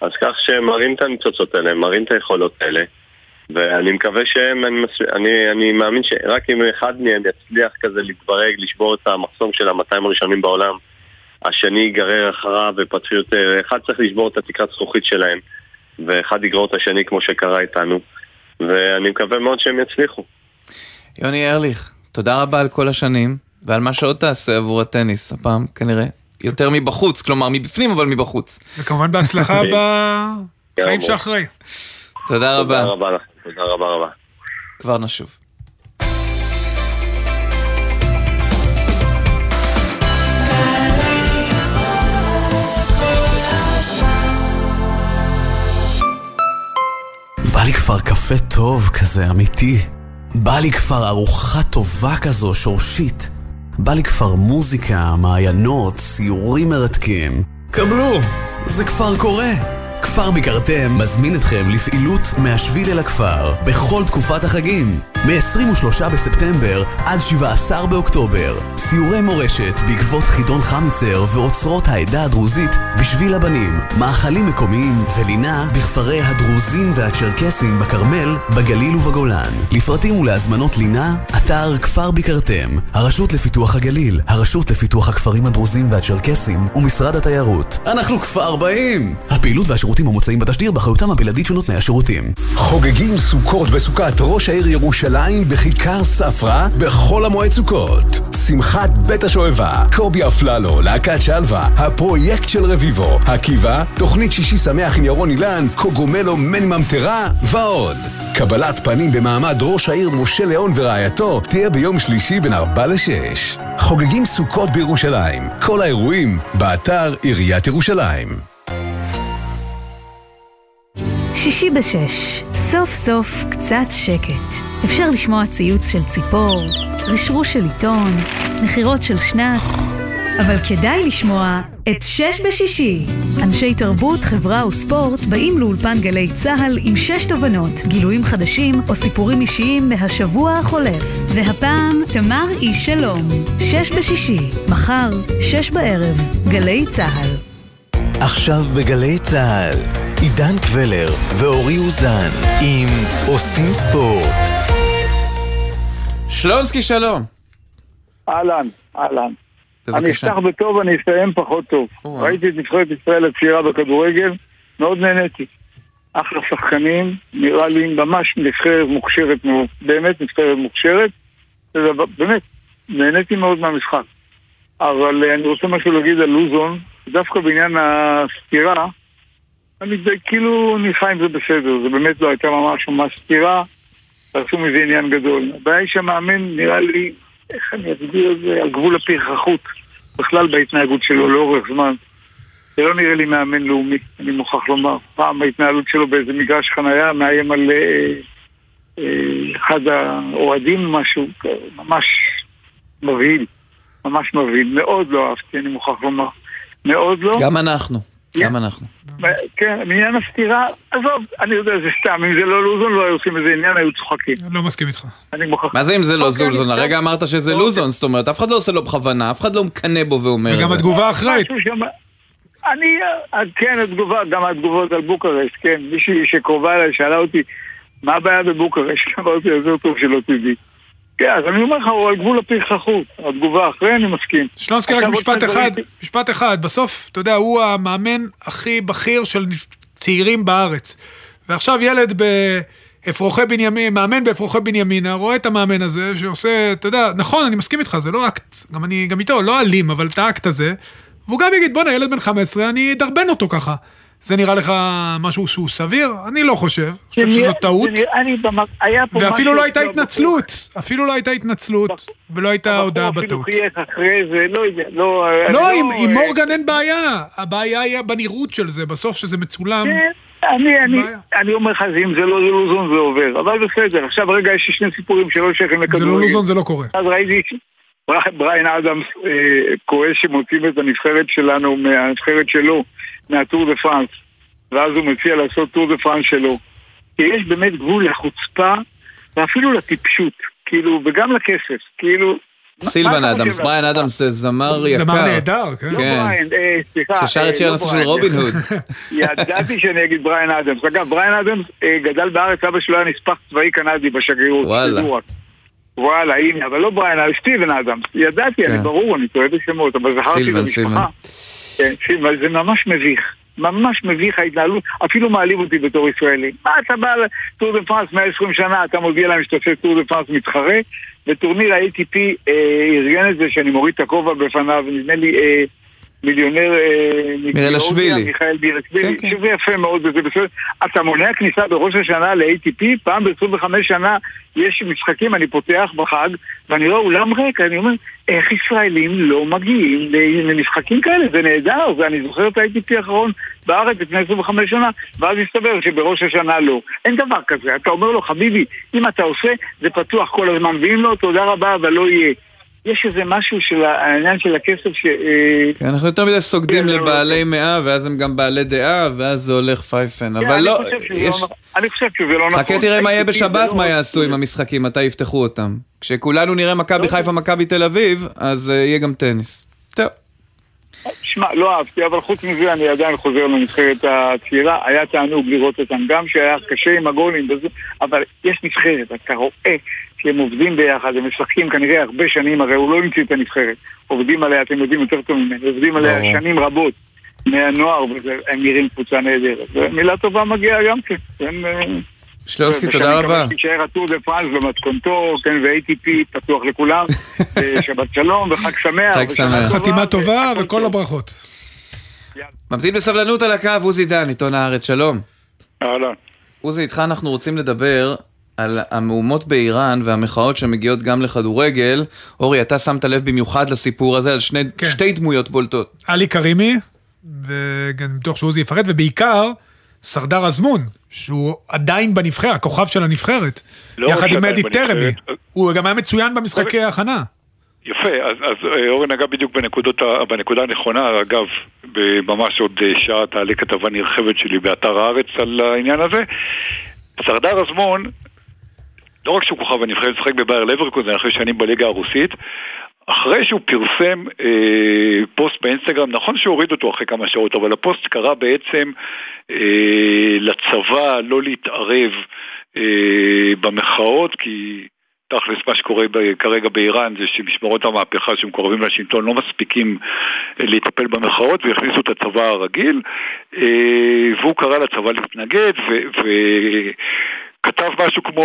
אז כך שהם מראים את הניצוצות האלה, מראים את היכולות האלה. ואני מקווה שהם, אני. אני, אני מאמין שרק אם אחד מהם יצליח כזה להתברג, לשבור את המחסום של ה-200 הראשונים בעולם, השני ייגרר אחריו ופתחו יותר, אחד צריך לשבור את התקרת זכוכית שלהם, ואחד יגרור את השני כמו שקרה איתנו, ואני מקווה מאוד שהם יצליחו. יוני ארליך, תודה רבה על כל השנים, ועל מה שעוד תעשה עבור הטניס, הפעם כנראה. יותר מבחוץ, כלומר מבפנים אבל מבחוץ. וכמובן בהצלחה בחיים כן. שאחרי. תודה תודה רבה, רבה לכם, תודה רבה רבה. כבר נשוב. בא לי כבר קפה טוב כזה אמיתי. בא לי כבר ארוחה טובה כזו שורשית. בא לי כבר מוזיקה, מעיינות, סיורים מרתקים. קבלו, זה כבר קורה. כפר ביקרתם מזמין אתכם לפעילות מהשביל אל הכפר בכל תקופת החגים. מ-23 בספטמבר עד 17 באוקטובר. סיורי מורשת בעקבות חידון חמיצר ואוצרות העדה הדרוזית בשביל הבנים. מאכלים מקומיים ולינה בכפרי הדרוזים והצ'רקסים בכרמל, בגליל ובגולן. לפרטים ולהזמנות לינה, אתר כפר ביקרתם, הרשות לפיתוח הגליל, הרשות לפיתוח הכפרים הדרוזים והצ'רקסים ומשרד התיירות. אנחנו כפר באים! הפעילות והשירותים המוצעים בתשדיר באחריותם הבלעדית של נותני השירותים. חוגגים סוכות בסוכת ראש העיר ירושלים בכיכר ספרא בחול המועד סוכות. שמחת בית השואבה, קובי אפללו, להקת שלווה, הפרויקט של רביבו, עקיבא, תוכנית שישי שמח עם ירון אילן, קוגומלו מני ממטרה ועוד. קבלת פנים במעמד ראש העיר משה ליאון ורעייתו תהיה ביום שלישי בין 4 ל-6. חוגגים סוכות בירושלים. כל האירועים באתר עיריית ירושלים. שישי בשש, סוף סוף קצת שקט. אפשר לשמוע ציוץ של ציפור, רשרוש של עיתון, נחירות של שנץ, אבל כדאי לשמוע את שש בשישי. אנשי תרבות, חברה וספורט באים לאולפן גלי צה"ל עם שש תובנות, גילויים חדשים או סיפורים אישיים מהשבוע החולף. והפעם, תמר איש שלום. שש בשישי, מחר, שש בערב, גלי צה"ל. עכשיו בגלי צה"ל, עידן קבלר ואורי אוזן עם עושים ספורט. שלונסקי שלום. אהלן, אהלן. אני בבקשה. אפתח בטוב, אני אסיים פחות טוב. או-אה. ראיתי את נבחרת ישראל הצעירה בכדורגל, מאוד נהניתי. אחלה שחקנים, נראה לי ממש נבחרת מוכשרת מאוד, באמת נבחרת מוכשרת, באמת, נהניתי מאוד מהמשחק. אבל אה, אני רוצה משהו להגיד על לוזון, דווקא בעניין הסתירה, אני די, כאילו אני חי עם זה בסדר, זה באמת לא הייתה ממש ממש סתירה, ועשו מזה עניין גדול. הבעיה היא שהמאמן נראה לי, איך אני אסביר את זה, על גבול הפרחחות, בכלל בהתנהגות שלו לאורך זמן. זה לא נראה לי מאמן לאומי, אני מוכרח לומר. פעם ההתנהלות שלו באיזה מגרש חנייה מאיים על, אה, אה, אחד האוהדים משהו, ממש מבהיל, ממש מבהיל, מאוד לא אהבתי, אני מוכרח לומר, מאוד לא. גם אנחנו, גם אנחנו. כן, מעניין הסתירה, עזוב, אני יודע, זה סתם, אם זה לא לוזון לא היו עושים איזה עניין, היו צוחקים. לא מסכים איתך. אני מוכרח... מה זה אם זה לא אוקיי, לוזון? אני- הרגע אמרת שזה אוקיי. לוזון, זאת אומרת, אף אחד לא עושה לו בכוונה, אף אחד לא מקנא בו ואומר את זה. וגם התגובה שם- אני, אז כן, התגובה, גם התגובות על בוקרשט, כן. מישהי שקרובה אליי שאלה אותי, מה הבעיה בבוקרשט? אמרתי, יותר טוב שלא תדעי. כן, אז אני אומר לך, הוא על גבול הפרחחות. התגובה אחרי, אני מסכים. שלונסקי רק משפט אחד, דברים. משפט אחד, בסוף, אתה יודע, הוא המאמן הכי בכיר של צעירים בארץ. ועכשיו ילד באפרוחי בנימין, מאמן באפרוחי בנימינה, רואה את המאמן הזה שעושה, אתה יודע, נכון, אני מסכים איתך, זה לא אקט, גם אני, גם איתו, לא אלים, אבל את האקט הזה, והוא גם יגיד, בואנה, ילד בן 15, אני אדרבן אותו ככה. זה נראה לך משהו שהוא סביר? אני לא חושב, אני חושב זה שזו טעות. זה נראה- אני במ- היה פה ואפילו משהו לא הייתה התנצלות, אפילו לא הייתה התנצלות, ולא הייתה הודעה בטעות. אחרי זה, לא יודע, לא... לא, עם, עם אה, מורגן אין בעיה, הבעיה היא בנראות של זה, בסוף שזה מצולם. כן, אני, אני. אני אומר לך, אם זה לא לוזון זה עובר, אבל בסדר. עכשיו רגע, יש לי שני סיפורים שלא שייכים זה לכדורגל. לא לוזון, זה לא קורה. אז ראיתי ברי- בריין אדמס אה, כועס שמוצאים את הנבחרת שלנו, מהנבחרת שלו, מהטור דה פרנס, ואז הוא מציע לעשות טור דה פרנס שלו. כי יש באמת גבול לחוצפה, ואפילו לטיפשות, כאילו, וגם לכסף, כאילו... סילבן אדמס, בריין לעצמך? אדמס זה זמר יקר. זמר נהדר, כן. לא כן. בריין, אה, סליחה. ששר אה, את שיר לא הנושא של בריין. רובין הוד. ידעתי שאני אגיד בריין אדמס. אגב, בריין אדמס אה, גדל בארץ, אבא שלו היה נספח צבאי קנדי בשגרירות. וואלה. וואלה, הנה, אבל לא בריין, אדמס, סטיבן אדמס. ידעתי, אני כן. ברור, אני טועה בשמות, אבל זכרתי את סילבן, המשפחה. כן, זה ממש מביך. ממש מביך ההתנהלות, אפילו מעליב אותי בתור ישראלי. מה אתה בא לטור דה פרנס 120 שנה, אתה מודיע להם שאתה עושה טור דה פרנס מתחרה, וטורניר ה-ATP אה, ארגן את זה שאני מוריד את הכובע בפניו, נדמה לי אה, מיליונר. מגיאורגיה, מיכאל בירשווילי, כן, כן. שזה יפה מאוד וזה בסדר. אתה מונע כניסה בראש השנה ל-ATP, פעם ב-25 שנה יש משחקים, אני פותח בחג, ואני רואה אולם ריק, אני אומר, איך ישראלים לא מגיעים למשחקים כאלה? זה נהדר, ואני זוכר את ה-ATP האחרון בארץ לפני 25 שנה, ואז הסתבר שבראש השנה לא. אין דבר כזה, אתה אומר לו, חביבי, אם אתה עושה, זה פתוח כל הזמן, ואם לא, תודה רבה, אבל לא יהיה. יש איזה משהו של העניין של הכסף ש... אה, כן, אנחנו יותר מדי סוגדים כן, לא, לבעלי מאה, ואז הם גם בעלי דעה, ואז זה הולך פייפן. כן, אבל לא, שזה יש... לא נכון. אני חושב שזה לא נכון. חכה תראה מה יהיה בשבת, מה לא- יעשו עם המשחקים, מתי יפתחו אותם. כשכולנו נראה מכבי חיפה, מכבי תל אביב, אז אה, יהיה גם טניס. טוב. שמע, לא אהבתי, אבל חוץ מזה אני עדיין חוזר לנבחרת הצעירה. היה תענוג לראות אותם, גם שהיה קשה עם הגולים אבל יש נבחרת, אתה רואה שהם עובדים ביחד, הם משחקים כנראה הרבה שנים, הרי הוא לא המציא את הנבחרת. עובדים עליה, אתם יודעים יותר טוב ממני, עובדים עליה ברור. שנים רבות. מהנוער, והם נראים קבוצה נהדרת. ומילה טובה מגיעה גם כן. הם, אה, שלונסקי, תודה מקווה רבה. שיישאר הטור דה פרנס במתכונתו, כן, ו-ATP פתוח לכולם, שבת שלום וחג שמח. חג שמח. טובה, חתימה טובה וכל. הברכות. ממתין בסבלנות על הקו, עוזי דן, עיתון הארץ, שלום. אהלן. עוזי, איתך אנחנו רוצים לדבר על המהומות באיראן והמחאות שמגיעות גם לכדורגל. אורי, אתה שמת לב במיוחד לסיפור הזה על שני, כן. שתי דמויות בולטות. עלי כרימי, וגם בטוח שעוזי יפרט, ובעיקר סרדר אזמון, שהוא עדיין בנבחרת, הכוכב של הנבחרת. לא רק יחד עם בנבחרת, טרמי. הוא גם היה מצוין במשחקי ההכנה. יפה, אז, אז אה, אורן נגע בדיוק בנקודות, ה- בנקודה הנכונה, אגב, ממש עוד אה, שעה תעלה כתבה נרחבת שלי באתר הארץ על העניין הזה. סרדר אזמון, לא רק שהוא כוכב הנבחרת, משחק בבייר לברקוזן אחרי שנים בליגה הרוסית, אחרי שהוא פרסם אה, פוסט באינסטגרם, נכון שהוא הוריד אותו אחרי כמה שעות, אבל הפוסט קרא בעצם אה, לצבא לא להתערב אה, במחאות, כי תכלס מה שקורה ב- כרגע באיראן זה שמשמרות המהפכה שמקורבים לשלטון לא מספיקים אה, לטפל במחאות והכניסו את הצבא הרגיל אה, והוא קרא לצבא להתנגד ו- וכתב משהו כמו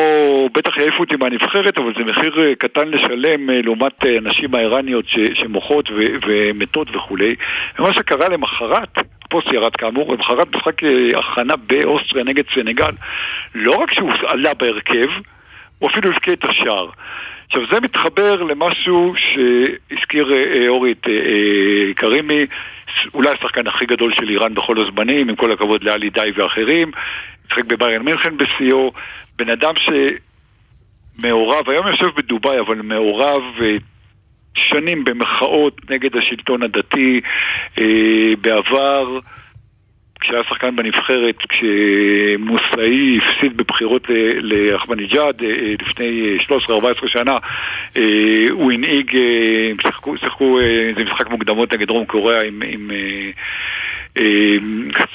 בטח יעיפו אותי מהנבחרת אבל זה מחיר אה, קטן לשלם אה, לעומת אה, הנשים האיראניות שמוחות ומתות וכולי ומה שקרה למחרת הפוסט ירד כאמור, למחרת משחק הכנה באוסטריה נגד סנגל לא רק שהוא עלה בהרכב הוא אפילו הבקיע את השער. עכשיו זה מתחבר למשהו שהזכיר אורי את ס- אולי השחקן הכי גדול של איראן בכל הזמנים, עם כל הכבוד לאלי די ואחרים, משחק בביירן מינכן בשיאו, בן אדם מעורב, היום יושב בדובאי, אבל מעורב אה, שנים במחאות נגד השלטון הדתי אה, בעבר. כשהיה שחקן בנבחרת, כשמוסאי הפסיד בבחירות לאחמדינג'אד אה, לפני 13-14 שנה, הוא הנהיג, שיחקו, שיחקו איזה משחק מוקדמות נגד דרום קוריאה עם, עם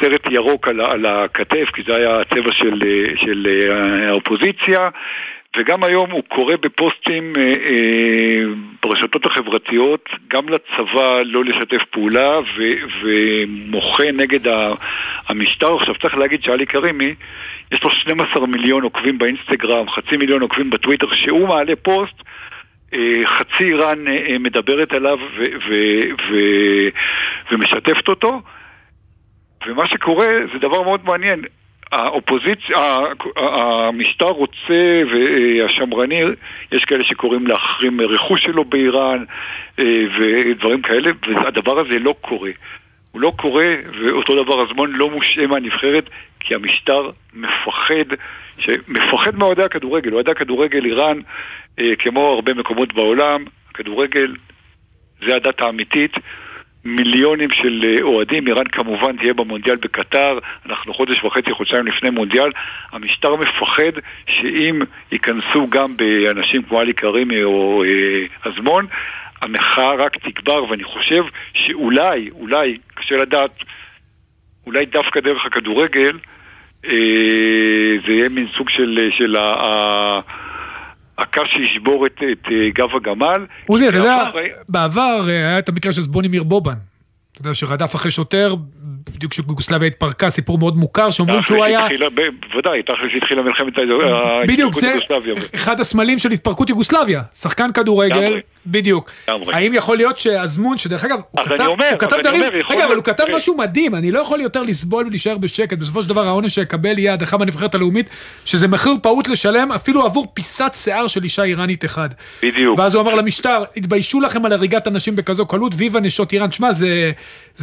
סרט ירוק על, על הכתף, כי זה היה הצבע של, של האופוזיציה. וגם היום הוא קורא בפוסטים אה, אה, ברשתות החברתיות, גם לצבא לא לשתף פעולה ו, ומוחה נגד ה, המשטר. עכשיו צריך להגיד שעלי כרימי, יש לו 12 מיליון עוקבים באינסטגרם, חצי מיליון עוקבים בטוויטר, שהוא מעלה פוסט אה, חצי איראן אה, אה, מדברת עליו ו- ו- ו- ומשתפת אותו ומה שקורה זה דבר מאוד מעניין האופוזיציה, המשטר רוצה, והשמרני, יש כאלה שקוראים להחרים רכוש שלו באיראן ודברים כאלה, והדבר הזה לא קורה. הוא לא קורה, ואותו דבר הזמן לא מושעה מהנבחרת, כי המשטר מפחד, מפחד מאוהדי הכדורגל. אוהדי הכדורגל איראן, כמו הרבה מקומות בעולם, הכדורגל זה הדת האמיתית. מיליונים של אה, אוהדים, איראן כמובן תהיה במונדיאל בקטר, אנחנו חודש וחצי, חודשיים לפני מונדיאל, המשטר מפחד שאם ייכנסו גם באנשים כמו עלי כרימי או אה, אזמון, המחאה רק תגבר, ואני חושב שאולי, אולי, קשה לדעת, אולי דווקא דרך הכדורגל, אה, זה יהיה מין סוג של, של ה... הקש שישבור את, את אה, גב הגמל. עוזי, אתה יודע, בעבר אה, היה את המקרה של זבונימיר בובן. אתה יודע, שרדף אחרי שוטר, בדיוק כשיוגוסלביה התפרקה, סיפור מאוד מוכר, שאומרים שהוא היה... בוודאי, תכלס התחילה מלחמת בדיוק, זה אחד הסמלים של התפרקות יוגוסלביה. שחקן כדורגל, בדיוק. האם יכול להיות שהזמון, שדרך אגב, הוא כתב דברים, רגע, אבל הוא כתב. משהו מדהים, אני לא יכול יותר לסבול ולהישאר בשקט, בסופו של דבר העונש שיקבל יהיה הדחה בנבחרת הלאומית, שזה מחיר פעוט לשלם אפילו עבור פיסת שיער של אישה איראנית אחד. בדיוק. ואז הוא אמר למשטר, התביישו לכם על הריגת אנשים בכזו קלות, ויבה נשות איראן. שמע, זה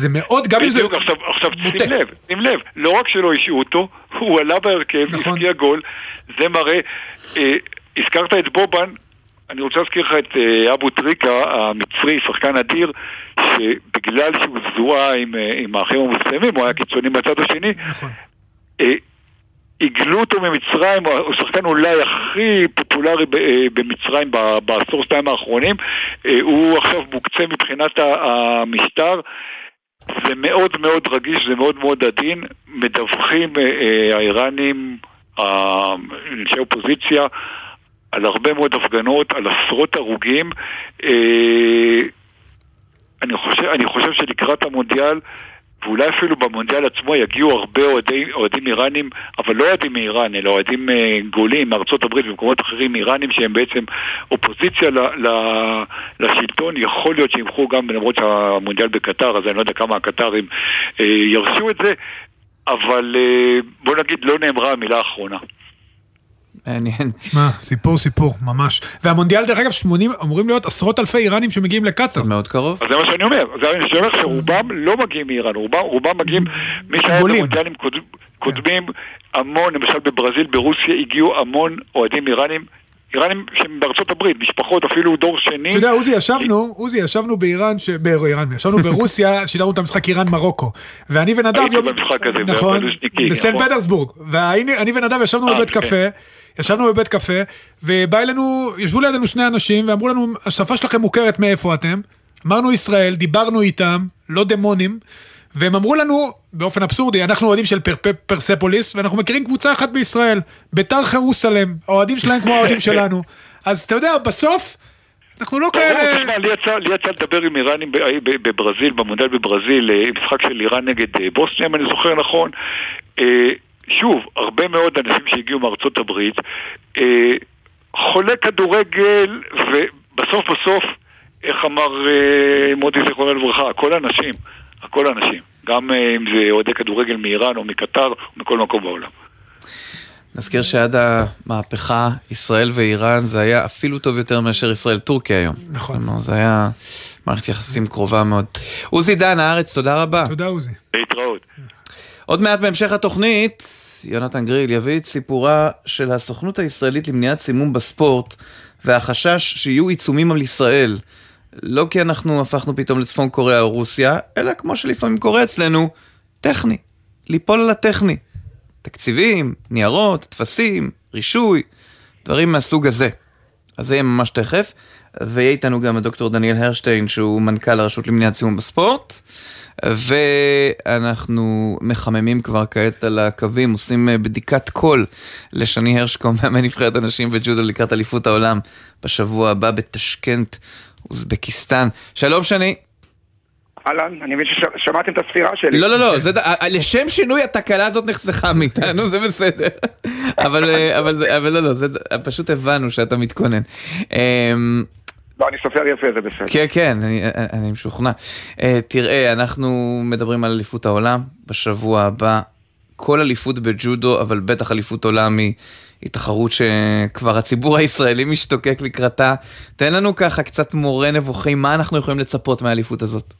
מאוד, גם אם זה... בדיוק, עכשיו שים לב, שים לב, לא רק שלא השעו אותו, הוא עלה בהרכב, נכון. הפקיע גול, זה מראה, אה, הזכרת את בובן, אני רוצה להזכיר לך את אה, אבו טריקה המצרי, שחקן אדיר, שבגלל שהוא זוהה עם, אה, עם האחים המוסלמים, הוא היה קיצוני מהצד השני, נכון. אה, הגלו אותו ממצרים, הוא שחקן אולי הכי פופולרי במצרים בעשור שתיים האחרונים, הוא עכשיו מוקצה מבחינת המשטר. זה מאוד מאוד רגיש, זה מאוד מאוד עדין, מדווחים האיראנים, אנשי אופוזיציה, על הרבה מאוד הפגנות, על עשרות הרוגים. אה, אני חושב, אני חושב שלקראת המונדיאל, ואולי אפילו במונדיאל עצמו יגיעו הרבה אוהדי, אוהדים איראנים, אבל לא אוהדים מאיראן, אלא אוהדים אה, גולים מארצות הברית ומקומות אחרים איראנים שהם בעצם אופוזיציה ל, ל, לשלטון, יכול להיות שימחו גם, למרות שהמונדיאל בקטר, אז אני לא יודע כמה הקטרים אה, ירשו את זה, אבל אה, בוא נגיד לא נאמרה המילה האחרונה. מעניין. שמע, סיפור סיפור, ממש. והמונדיאל, דרך אגב, 80, אמורים להיות עשרות אלפי איראנים שמגיעים לקטאר. זה מאוד קרוב. אז זה מה שאני אומר, זה מה שאני אומר שרובם לא מגיעים מאיראן, רובם, רובם מגיעים, מי שהיה במונדיאלים קודמים, המון, למשל בברזיל, ברוסיה, הגיעו המון אוהדים איראנים. איראנים שהם בארצות הברית, משפחות, אפילו דור שני. אתה יודע, עוזי, ישבנו, עוזי, ישבנו באיראן, באיראן, ישבנו ברוסיה, שידרנו את המשחק איראן-מרוקו. ואני ונדב... הייתי במשחק הזה, נכון, בסן נכון. פטרסבורג. ואני ונדב ישבנו אה, בבית כן. קפה. ישבנו בבית קפה, ובא אלינו, ישבו לידינו שני אנשים, ואמרו לנו, השפה שלכם מוכרת מאיפה אתם? אמרנו ישראל, דיברנו איתם, לא דמונים, והם אמרו לנו, באופן אבסורדי, אנחנו אוהדים של פר, פר, פרספוליס, ואנחנו מכירים קבוצה אחת בישראל, ביתר חרוסלם, האוהדים שלהם כמו האוהדים שלנו. אז אתה יודע, בסוף... אנחנו לא כאלה... לי יצא לדבר עם איראנים בברזיל, במונדיאל בברזיל, אה, משחק של איראן נגד אה, בוסניה, אם אני זוכר נכון. שוב, הרבה מאוד אנשים שהגיעו מארצות הברית, אה, חולה כדורגל, ובסוף בסוף, איך אמר אה, מוטי זיכרונו לברכה, הכל אנשים, הכל אנשים. גם אה, אם זה אוהדי כדורגל מאיראן או מקטר או מכל מקום בעולם. נזכיר שעד המהפכה, ישראל ואיראן זה היה אפילו טוב יותר מאשר ישראל-טורקיה היום. נכון. זה היה מערכת יחסים קרובה מאוד. עוזי דן, הארץ, תודה רבה. תודה עוזי. להתראות. עוד מעט בהמשך התוכנית, יונתן גריל יביא את סיפורה של הסוכנות הישראלית למניעת סימום בספורט והחשש שיהיו עיצומים על ישראל. לא כי אנחנו הפכנו פתאום לצפון קוריאה או רוסיה, אלא כמו שלפעמים קורה אצלנו, טכני. ליפול על הטכני. תקציבים, ניירות, טפסים, רישוי, דברים מהסוג הזה. אז זה יהיה ממש תכף, ויהיה איתנו גם הדוקטור דניאל הרשטיין, שהוא מנכ"ל הרשות למניעת סיום בספורט, ואנחנו מחממים כבר כעת על הקווים, עושים אה, בדיקת קול לשני הרשקו, מאמן נבחרת הנשים בג'ודו לקראת אליפות העולם בשבוע הבא בתשכנת, אוזבקיסטן. שלום שני. אהלן, אני מבין ששמעתם את הספירה שלי. לא, לא, לא, זה, לשם שינוי התקלה הזאת נחסכה מאיתנו, זה בסדר. אבל, אה, אבל, אבל לא, לא, זה, פשוט הבנו שאתה מתכונן. לא, אני סופר יפה, זה בסדר. כן, כן, אני, אני משוכנע. אה, תראה, אנחנו מדברים על אליפות העולם בשבוע הבא. כל אליפות בג'ודו, אבל בטח אליפות עולם היא, היא תחרות שכבר הציבור הישראלי משתוקק לקראתה. תן לנו ככה קצת מורה נבוכים, מה אנחנו יכולים לצפות מהאליפות הזאת?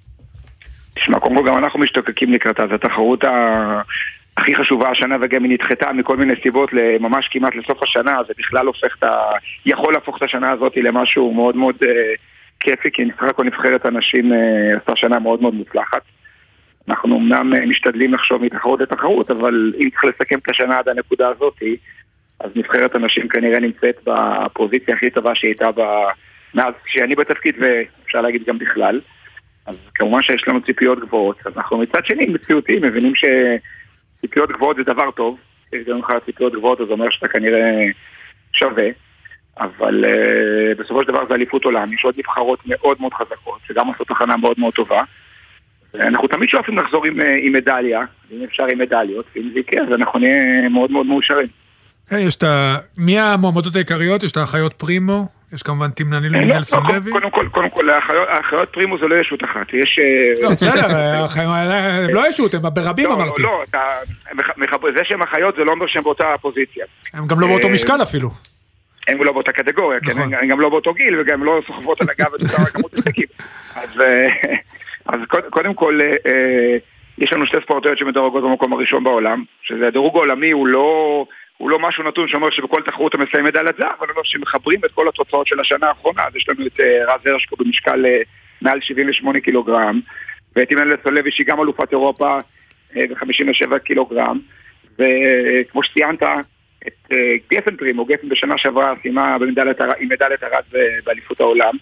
תשמע, קודם כל גם אנחנו משתוקקים לקראתה, זו התחרות ה... הכי חשובה השנה וגם היא נדחתה מכל מיני סיבות ממש כמעט לסוף השנה, זה בכלל הופך את ה... יכול להפוך את השנה הזאת למשהו מאוד מאוד אה, כיפי, כי נבחרת כל נבחרת הנשים אה, עשתה שנה מאוד מאוד מוצלחת. אנחנו אמנם אה, משתדלים לחשוב מתחרות לתחרות, אבל אם צריך לסכם את השנה עד הנקודה הזאת, אז נבחרת הנשים כנראה נמצאת בפוזיציה הכי טובה שהיא הייתה בה מאז שאני בתפקיד, ואפשר להגיד גם בכלל. אז כמובן שיש לנו ציפיות גבוהות. אז אנחנו מצד שני מציאותיים, מבינים שציפיות גבוהות זה דבר טוב. יש גם לך ציפיות גבוהות, אז זה אומר שאתה כנראה שווה. אבל uh, בסופו של דבר זה אליפות עולם, יש עוד נבחרות מאוד מאוד חזקות, שגם עושות תחנה מאוד מאוד טובה. אנחנו תמיד שואפים לחזור עם, אה, עם מדליה, אם אפשר עם מדליות, ואם זה יקרה אז אנחנו נהיה מאוד מאוד מאושרים. Hey, יש את ה... מי המועמדות העיקריות? יש את האחיות פרימו, יש כמובן טימנה לא, נלסון לוי. קודם כל, קודם כל, האחיות פרימו זה לא ישות אחת, יש... לא, בסדר, הם לא ישות, הם ברבים אמרתי. לא, זה שהם אחיות זה לא אומר שהם באותה פוזיציה. הם גם לא באותו משקל אפילו. הם לא באותה קטגוריה, כן, נכון. הם גם לא באותו גיל וגם לא סוחבות על הגב את אותה כמות משחקים. אז קודם כל, אה, יש לנו שתי ספורטאיות שמדורגות במקום הראשון בעולם, שזה הדירוג העולמי הוא לא... הוא לא משהו נתון שאומר שבכל תחרות אתה מסיים מדליית זהב, אבל אומר שמחברים את כל התוצאות של השנה האחרונה, אז יש לנו את אה, רז הרשקו במשקל אה, מעל 78 קילוגרם, ואת אימן לסולבי שהיא גם אלופת אירופה ב-57 קילוגרם, וכמו שציינת, את גפן פרימו, גפן בשנה שעברה סיימה עם מדליית ארד באליפות העולם.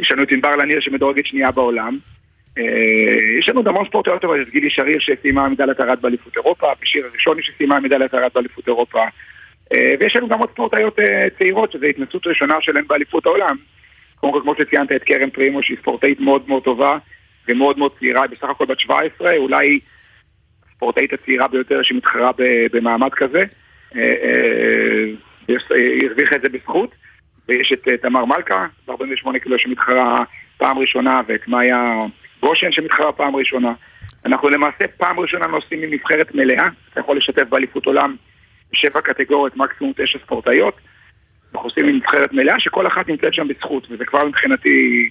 יש לנו את ענבר לניר שמדורגת שנייה בעולם. יש לנו עוד המון ספורטאיות טובות, יש גילי שריר שסיימה מדליית ארד באליפות אירופה, בשיר הראשוני שסיימה מדליית ארד באליפות אירופה. ויש לנו גם עוד ספורטאיות צעירות, שזו התנסות ראשונה שלהן באליפות העולם. קודם כל, כמו שציינת, את קרן פרימו, שהיא ספורטאית מאוד מאוד טובה ומאוד מאוד צעירה, בסך הכל בת 17, אולי הספורטאית הצעירה ביותר שמתחרה במעמד כזה. היא הרוויחה את זה בזכות. ויש את תמר מלכה, ב-48 קילו שמתחרה פעם ראשונה, ואת מאיה גושן שמתחרה פעם ראשונה. אנחנו למעשה פעם ראשונה נוסעים עם נבחרת מלאה, אתה יכול לשתף באליפות עולם בשבע קטגוריות, מקסימום תשע ספורטאיות. אנחנו עושים עם נבחרת מלאה שכל אחת נמצאת שם בזכות, וזה כבר מבחינתי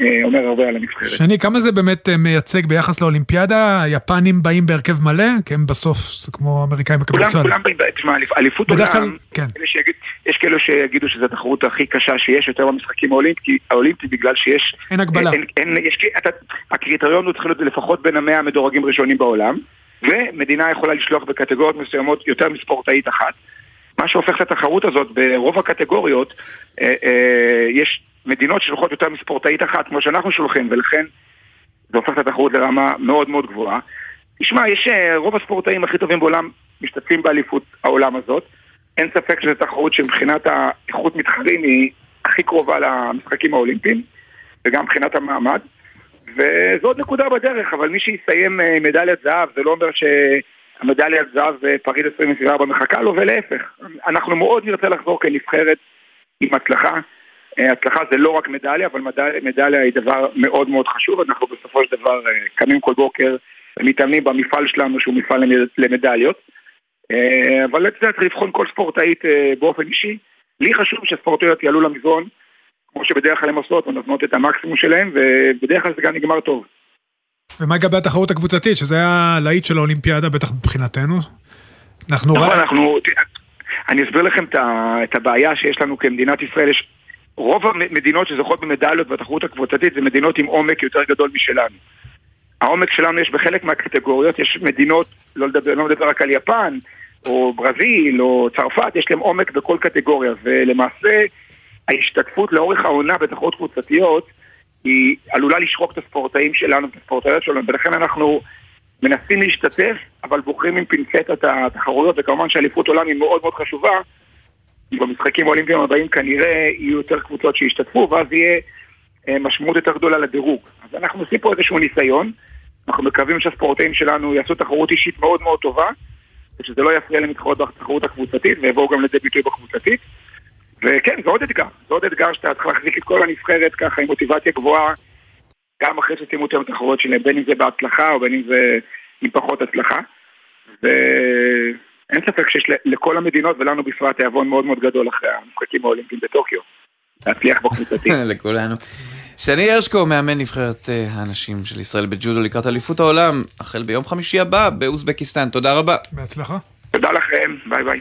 אומר הרבה על הנבחרת. שני, כמה זה באמת אה, מייצג ביחס לאולימפיאדה? היפנים באים בהרכב מלא? כי הם בסוף, זה כמו אמריקאים בכדורסל. כולם, כולם באים, תשמע, אליפות בדרך כלל, עולם, כן. שיגיד, יש כאלו שיגידו שזו התחרות הכי קשה שיש יותר במשחקים האולימפי, האולימפי בגלל שיש... אין הגבלה. אין, אין, יש, אתה, הקריטריון הוא צריך להיות לפחות בין המאה המדורגים ראשונים בעולם, ומדינה יכולה לשלוח בקטגוריות מסוימות יותר מספורטאית אחת. מה שהופך את התחרות הזאת, ברוב הקטגוריות, אה, אה, יש מדינות ששולחות יותר מספורטאית אחת, כמו שאנחנו שולחים, ולכן זה הופך את התחרות לרמה מאוד מאוד גבוהה. תשמע, יש אה, רוב הספורטאים הכי טובים בעולם משתתפים באליפות העולם הזאת. אין ספק שזו תחרות שמבחינת האיכות מתחרים היא הכי קרובה למשחקים האולימפיים, וגם מבחינת המעמד. וזו עוד נקודה בדרך, אבל מי שיסיים אה, מדליית זהב, זה לא אומר שהמדליית זהב בפריז 2024 מחכה לו, ולהפך. אנחנו מאוד נרצה לחזור כנבחרת עם הצלחה. אה, הצלחה זה לא רק מדליה, אבל מדליה, מדליה היא דבר מאוד מאוד חשוב. אנחנו בסופו של דבר אה, קמים כל בוקר ומתאמנים במפעל שלנו שהוא מפעל למד- למדליות. אה, אבל את זה צריך לבחון כל ספורטאית באופן אישי. לי חשוב שהספורטאיות יעלו למזרון, כמו שבדרך כלל הן עושות, ונותנות את המקסימום שלהן, ובדרך כלל זה גם נגמר טוב. ומה לגבי התחרות הקבוצתית, שזה היה להיט של האולימפיאדה, בטח מבחינתנו? אנחנו... נכון, רק- אנחנו... אני אסביר לכם את הבעיה שיש לנו כמדינת ישראל. יש רוב המדינות שזוכות במדליות בתחרות הקבוצתית זה מדינות עם עומק יותר גדול משלנו. העומק שלנו יש בחלק מהקטגוריות, יש מדינות, לא לדבר, לא מדבר רק על יפן, או ברזיל, או צרפת, יש להם עומק בכל קטגוריה, ולמעשה ההשתתפות לאורך העונה בתחרות קבוצתיות היא עלולה לשחוק את הספורטאים שלנו, את הספורטאיות שלנו, ולכן אנחנו מנסים להשתתף, אבל בוחרים עם פינצטה את התחרויות, וכמובן שאליפות עולם היא מאוד מאוד חשובה, במשחקים האולימפיים הבאים כנראה יהיו יותר קבוצות שישתתפו, ואז יהיה אה, משמעות יותר גדולה לדירוג. אז אנחנו עושים פה איזשהו ניסיון, אנחנו מקווים שהספורטאים שלנו יעשו תחרות אישית מאוד מאוד טובה, ושזה לא יפריע להם להתחרות בתחרות הקבוצתית, ויבואו גם לידי ביטוי בקבוצתית. וכן, זה עוד אתגר, זה עוד אתגר שאתה צריך להחזיק את כל הנבחרת ככה עם מוטיבציה גבוהה, גם אחרי שסיימו את התחרויות שלהם, בין אם זה בהצלחה או בין אם זה עם פחות הצלחה. ואין ספק שיש ל- לכל המדינות ולנו בפרט תיאבון מאוד מאוד גדול אחרי המשחקים האולימפיים בטוקיו. להצליח בקבוצתי. לכולנו. שני הרשקו, מאמן נבחרת אה, הנשים של ישראל בג'ודו לקראת אליפות העולם, החל ביום חמישי הבא באוזבקיסטן. תודה רבה. בהצלחה. תודה לכם, ביי ביי.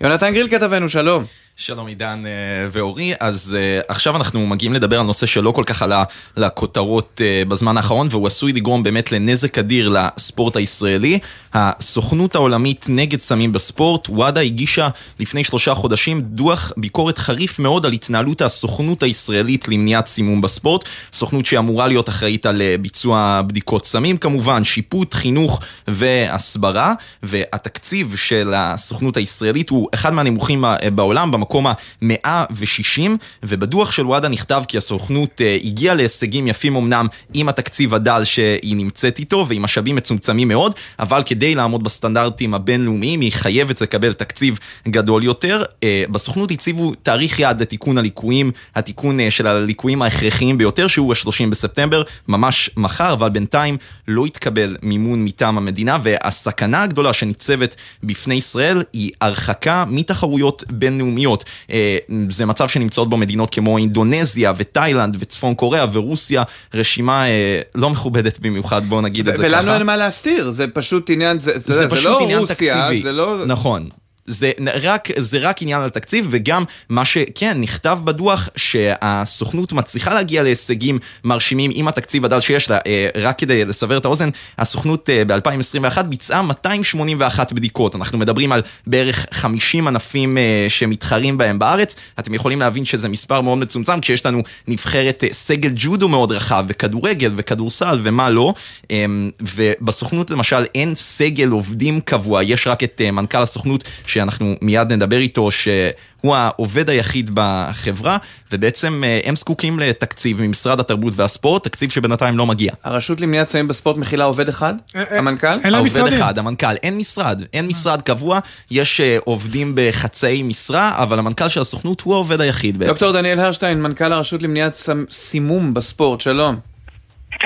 יונתן גריל כתבנו, שלום. שלום עידן אה, ואורי, אז אה, עכשיו אנחנו מגיעים לדבר על נושא שלא כל כך עלה לכותרות אה, בזמן האחרון והוא עשוי לגרום באמת לנזק אדיר לספורט הישראלי. הסוכנות העולמית נגד סמים בספורט, וואדה הגישה לפני שלושה חודשים דוח ביקורת חריף מאוד על התנהלות הסוכנות הישראלית למניעת סימום בספורט. סוכנות שאמורה להיות אחראית על ביצוע בדיקות סמים כמובן, שיפוט, חינוך והסברה, והתקציב של הסוכנות הישראלית הוא אחד מהנמוכים בעולם, במקום ה-160, ובדוח של וואדה נכתב כי הסוכנות אה, הגיעה להישגים יפים אמנם עם התקציב הדל שהיא נמצאת איתו ועם משאבים מצומצמים מאוד, אבל כדי לעמוד בסטנדרטים הבינלאומיים היא חייבת לקבל תקציב גדול יותר. אה, בסוכנות הציבו תאריך יעד לתיקון הליקויים, התיקון אה, של הליקויים ההכרחיים ביותר, שהוא ה-30 בספטמבר, ממש מחר, אבל בינתיים לא התקבל מימון מטעם המדינה, והסכנה הגדולה שניצבת בפני ישראל היא הרחקה מתחרויות בינלאומיות. אה, זה מצב שנמצאות בו מדינות כמו אינדונזיה ותאילנד וצפון קוריאה ורוסיה, רשימה אה, לא מכובדת במיוחד, בואו נגיד את זה ככה. ולנו אין מה להסתיר, זה פשוט עניין, זה, זה, זה זה פשוט לא עניין רוסיה, תקציבי. זה לא... נכון. זה רק, זה רק עניין על תקציב, וגם מה שכן, נכתב בדוח שהסוכנות מצליחה להגיע להישגים מרשימים עם התקציב הדל שיש לה. אה, רק כדי לסבר את האוזן, הסוכנות אה, ב-2021 ביצעה 281 בדיקות. אנחנו מדברים על בערך 50 ענפים אה, שמתחרים בהם בארץ. אתם יכולים להבין שזה מספר מאוד מצומצם, כשיש לנו נבחרת סגל ג'ודו מאוד רחב, וכדורגל וכדורסל ומה לא. אה, ובסוכנות למשל אין סגל עובדים קבוע, יש רק את מנכ"ל הסוכנות שאנחנו מיד נדבר איתו, שהוא העובד היחיד בחברה, ובעצם אה, הם זקוקים לתקציב ממשרד התרבות והספורט, תקציב שבינתיים לא מגיע. הרשות למניעת סמים בספורט מכילה עובד אחד? אה, המנכ"ל? העובד אחד, המנכ"ל, אין משרד, אין משרד קבוע, יש אה, עובדים בחצאי משרה, אבל המנכ"ל של הסוכנות הוא העובד היחיד בעצם. דוקטור דניאל הרשטיין, מנכ"ל הרשות למניעת סימום בספורט, שלום.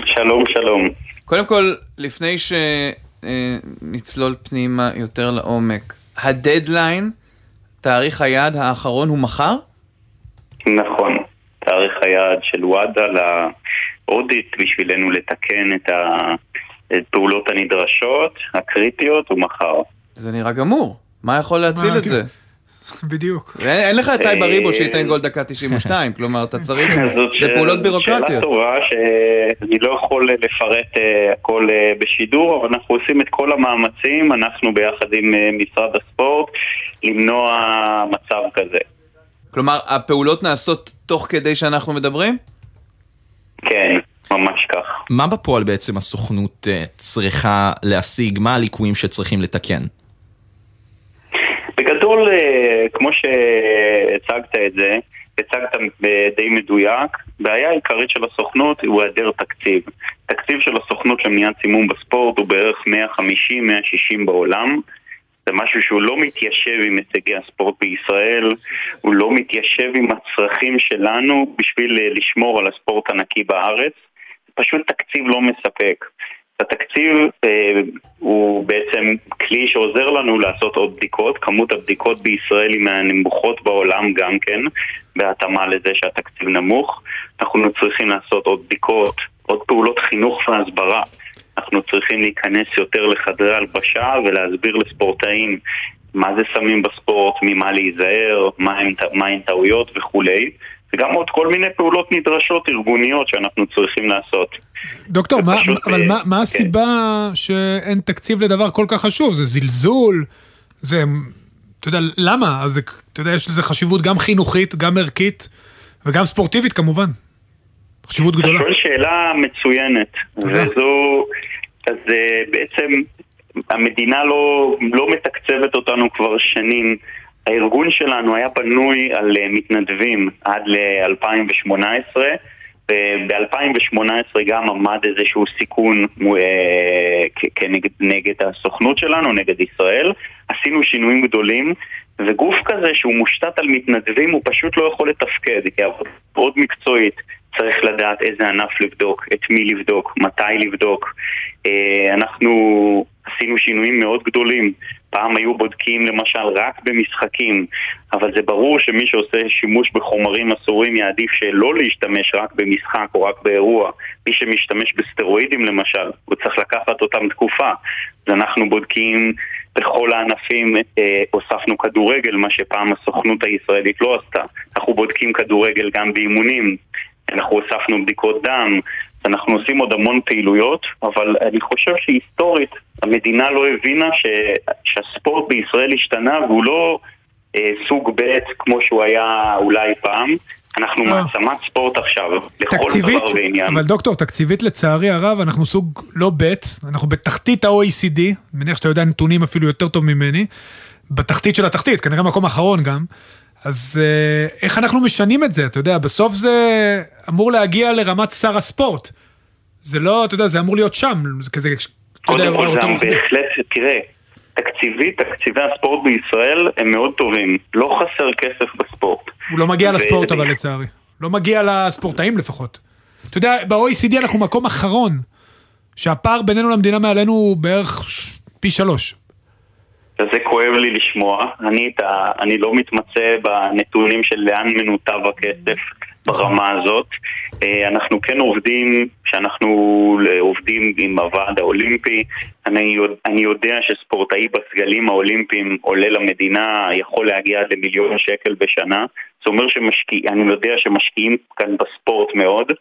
שלום, שלום. קודם כל, לפני שנצלול פנימה יותר לעומק, הדדליין, תאריך היעד האחרון הוא מחר? נכון. תאריך היעד של וואדה לאודיט בשבילנו לתקן את הפעולות הנדרשות, הקריטיות, הוא מחר. זה נראה גמור. מה יכול להציל מה, את כן. זה? בדיוק. אין לך את טייב אריבו אה, שייתן גול דקה 92, כלומר, אתה צריך... זה פעולות זאת בירוקרטיות. שאלה טובה שאני לא יכול לפרט אה, הכל אה, בשידור, אבל אנחנו עושים את כל המאמצים, אנחנו ביחד עם אה, משרד הספורט, למנוע מצב כזה. כלומר, הפעולות נעשות תוך כדי שאנחנו מדברים? כן, ממש כך. מה בפועל בעצם הסוכנות אה, צריכה להשיג? מה הליקויים שצריכים לתקן? בגדול, אה, כמו שהצגת את זה, הצגת די מדויק, בעיה העיקרית של הסוכנות הוא היעדר תקציב. תקציב של הסוכנות למניעת סימום בספורט הוא בערך 150-160 בעולם. זה משהו שהוא לא מתיישב עם הישגי הספורט בישראל, הוא לא מתיישב עם הצרכים שלנו בשביל אה, לשמור על הספורט הנקי בארץ. פשוט תקציב לא מספק. התקציב אה, הוא בעצם כלי שעוזר לנו לעשות עוד בדיקות, כמות הבדיקות בישראל היא מהנמוכות בעולם גם כן, בהתאמה לזה שהתקציב נמוך. אנחנו צריכים לעשות עוד בדיקות, עוד פעולות חינוך והסברה. אנחנו צריכים להיכנס יותר לחדרי הלבשה ולהסביר לספורטאים מה זה סמים בספורט, ממה להיזהר, מהם מה טעויות וכולי. וגם עוד כל מיני פעולות נדרשות ארגוניות שאנחנו צריכים לעשות. דוקטור, מה, פשוט, אבל אה, מה, מה כן. הסיבה שאין תקציב לדבר כל כך חשוב? זה זלזול? זה, אתה יודע, למה? אז אתה יודע, יש לזה חשיבות גם חינוכית, גם ערכית וגם ספורטיבית כמובן. חשיבות אתה גדולה. שואל שאלה מצוינת. וזו, אז אה, בעצם המדינה לא, לא מתקצבת אותנו כבר שנים. הארגון שלנו היה בנוי על אה, מתנדבים עד ל-2018, וב-2018 גם עמד איזשהו סיכון אה, כנגד נגד הסוכנות שלנו, נגד ישראל. עשינו שינויים גדולים, וגוף כזה שהוא מושתת על מתנדבים הוא פשוט לא יכול לתפקד, כי עבודה מאוד מקצועית. צריך לדעת איזה ענף לבדוק, את מי לבדוק, מתי לבדוק. אה, אנחנו עשינו שינויים מאוד גדולים. פעם היו בודקים למשל רק במשחקים, אבל זה ברור שמי שעושה שימוש בחומרים אסורים יעדיף שלא להשתמש רק במשחק או רק באירוע. מי שמשתמש בסטרואידים למשל, הוא צריך לקחת אותם תקופה. אז אנחנו בודקים בכל הענפים, אה, הוספנו כדורגל, מה שפעם הסוכנות הישראלית לא עשתה. אנחנו בודקים כדורגל גם באימונים. אנחנו הוספנו בדיקות דם, אנחנו עושים עוד המון פעילויות, אבל אני חושב שהיסטורית המדינה לא הבינה ש... שהספורט בישראל השתנה והוא לא אה, סוג ב' כמו שהוא היה אולי פעם. אנחנו לא. מעצמת ספורט עכשיו, לכל תקציבית, דבר ועניין. אבל דוקטור, תקציבית לצערי הרב, אנחנו סוג לא ב', אנחנו בתחתית ה-OECD, מניח שאתה יודע נתונים אפילו יותר טוב ממני, בתחתית של התחתית, כנראה מקום אחרון גם. אז אה, איך אנחנו משנים את זה? אתה יודע, בסוף זה אמור להגיע לרמת שר הספורט. זה לא, אתה יודע, זה אמור להיות שם, זה כזה, אתה יודע, קודם כל זה. בהחלט, תראה, תקציבית, תקציבי הספורט בישראל הם מאוד טובים. לא חסר כסף בספורט. הוא לא מגיע לספורט אבל לצערי. לא מגיע לספורטאים לפחות. אתה יודע, ב-OECD אנחנו מקום אחרון, שהפער בינינו למדינה מעלינו הוא בערך פי שלוש. וזה כואב לי לשמוע. אני, ה, אני לא מתמצא בנתונים של לאן מנותב הכסף ברמה הזאת. אה, אנחנו כן עובדים, כשאנחנו עובדים עם הוועד האולימפי, אני, יודע- שספורטאי בסגלים האולימפיים עולה למדינה, יכול להגיע עד למיליון שקל בשנה. זה אומר שמשקיע, אני יודע שמשקיעים כאן בספורט מאוד,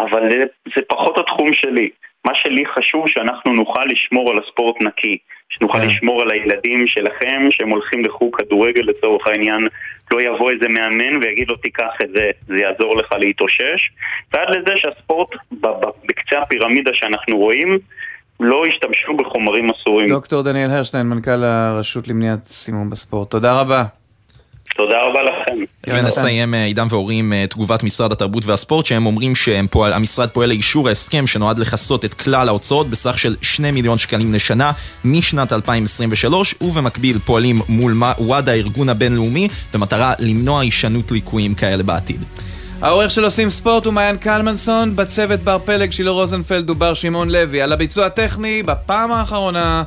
אבל זה, זה פחות התחום שלי. מה שלי חשוב שאנחנו נוכל לשמור על הספורט נקי, שנוכל כן. לשמור על הילדים שלכם שהם הולכים לחוג כדורגל לצורך העניין, לא יבוא איזה מאמן ויגיד לו תיקח את זה, זה יעזור לך להתאושש, ועד לזה שהספורט בקצה הפירמידה שאנחנו רואים לא ישתמשו בחומרים אסורים. דוקטור דניאל הרשטיין, מנכ"ל הרשות למניעת סימום בספורט. תודה רבה. תודה רבה לכם. ונסיים אה, עידן ואורי עם אה, תגובת משרד התרבות והספורט שהם אומרים שהמשרד פועל לאישור ההסכם שנועד לכסות את כלל ההוצאות בסך של 2 מיליון שקלים לשנה משנת 2023 ובמקביל פועלים מול וואדה הארגון הבינלאומי במטרה למנוע הישנות ליקויים כאלה בעתיד. העורך של עושים ספורט הוא מעיין קלמנסון, בצוות בר פלג, שילה רוזנפלד ובר שמעון לוי. על הביצוע הטכני, בפעם האחרונה,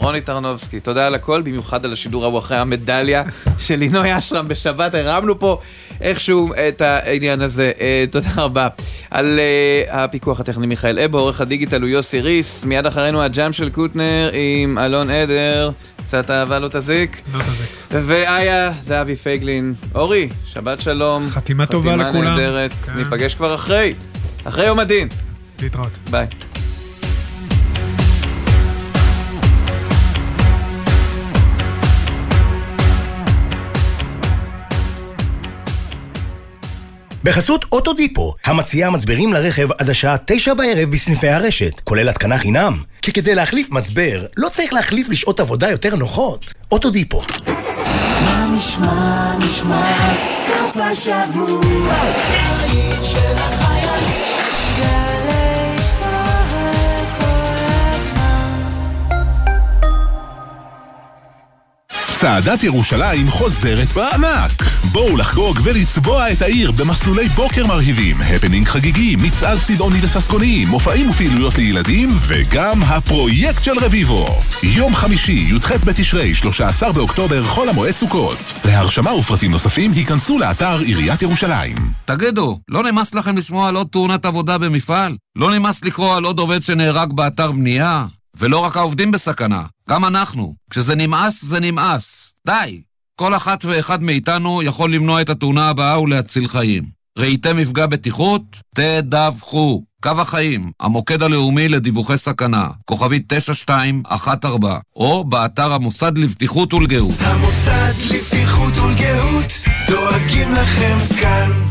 רוני טרנובסקי. תודה על הכל, במיוחד על השידור ההוא אחרי המדליה של לינוי אשרם בשבת. הרמנו פה איכשהו את העניין הזה. אה, תודה רבה. על אה, הפיקוח הטכני מיכאל אבו, עורך הדיגיטל הוא יוסי ריס. מיד אחרינו הג'אם של קוטנר עם אלון עדר. קצת אהבה לא תזיק. לא תזיק. ואיה, זה אבי פייגלין. אורי, שבת שלום. חתימה טובה לכולם. חתימה נהדרת. כן. ניפגש כבר אחרי. אחרי יום הדין. להתראות. ביי. בחסות אוטודיפו, המציעה מצברים לרכב עד השעה תשע בערב בסניפי הרשת, כולל התקנה חינם. כי כדי להחליף מצבר, לא צריך להחליף לשעות עבודה יותר נוחות. אוטודיפו. מה נשמע, נשמע, סוף השבוע, הבית של צעדת ירושלים חוזרת בענק. בואו לחגוג ולצבוע את העיר במסלולי בוקר מרהיבים, הפנינג חגיגי, מצעד צבעוני וססגוני, מופעים ופעילויות לילדים, וגם הפרויקט של רביבו. יום חמישי, י"ח בתשרי, 13 באוקטובר, חול המועד סוכות. להרשמה ופרטים נוספים, היכנסו לאתר עיריית ירושלים. תגידו, לא נמאס לכם לשמוע על עוד תאונת עבודה במפעל? לא נמאס לקרוא על עוד עובד שנהרג באתר בנייה? ולא רק העובדים בסכנה, גם אנחנו. כשזה נמאס, זה נמאס. די! כל אחת ואחד מאיתנו יכול למנוע את התאונה הבאה ולהציל חיים. ראיתם מפגע בטיחות? תדווחו. קו החיים, המוקד הלאומי לדיווחי סכנה, כוכבית 9214, או באתר המוסד לבטיחות ולגאות. המוסד לבטיחות ולגאות, דואגים לכם כאן.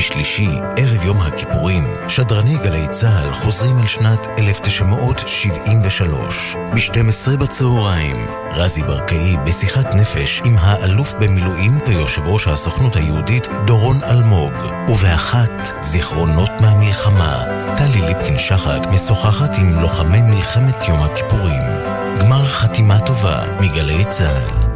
בשלישי, ערב יום הכיפורים, שדרני גלי צה"ל חוזרים על שנת 1973. ב-12 בצהריים, רזי ברקאי בשיחת נפש עם האלוף במילואים ויושב ראש הסוכנות היהודית דורון אלמוג. ובאחת, זיכרונות מהמלחמה. טלי ליפקין-שחק משוחחת עם לוחמי מלחמת יום הכיפורים. גמר חתימה טובה מגלי צה"ל.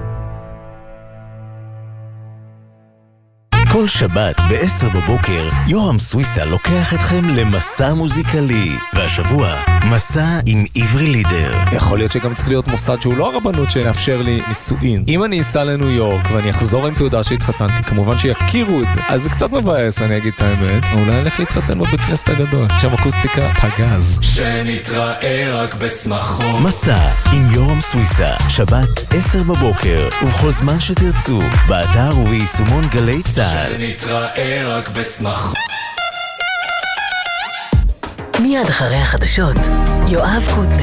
כל שבת ב-10 בבוקר, יורם סוויסה לוקח אתכם למסע מוזיקלי. והשבוע, מסע עם עברי לידר. יכול להיות שגם צריך להיות מוסד שהוא לא הרבנות שיאפשר לי נישואין. אם אני אסע לניו יורק ואני אחזור עם תעודה שהתחתנתי, כמובן שיכירו את זה. אז זה קצת מבאס, אני אגיד את האמת. אולי אני אלך להתחתן בבית כנסת הגדול. שם אקוסטיקה פגז. שנתראה רק בשמחות. מסע עם יורם סוויסה, שבת 10 בבוקר, ובכל זמן שתרצו, באתר וביישומון גלי צה"ל. שנתראה רק בשמחות. מיד אחרי החדשות, יואב קוטנר.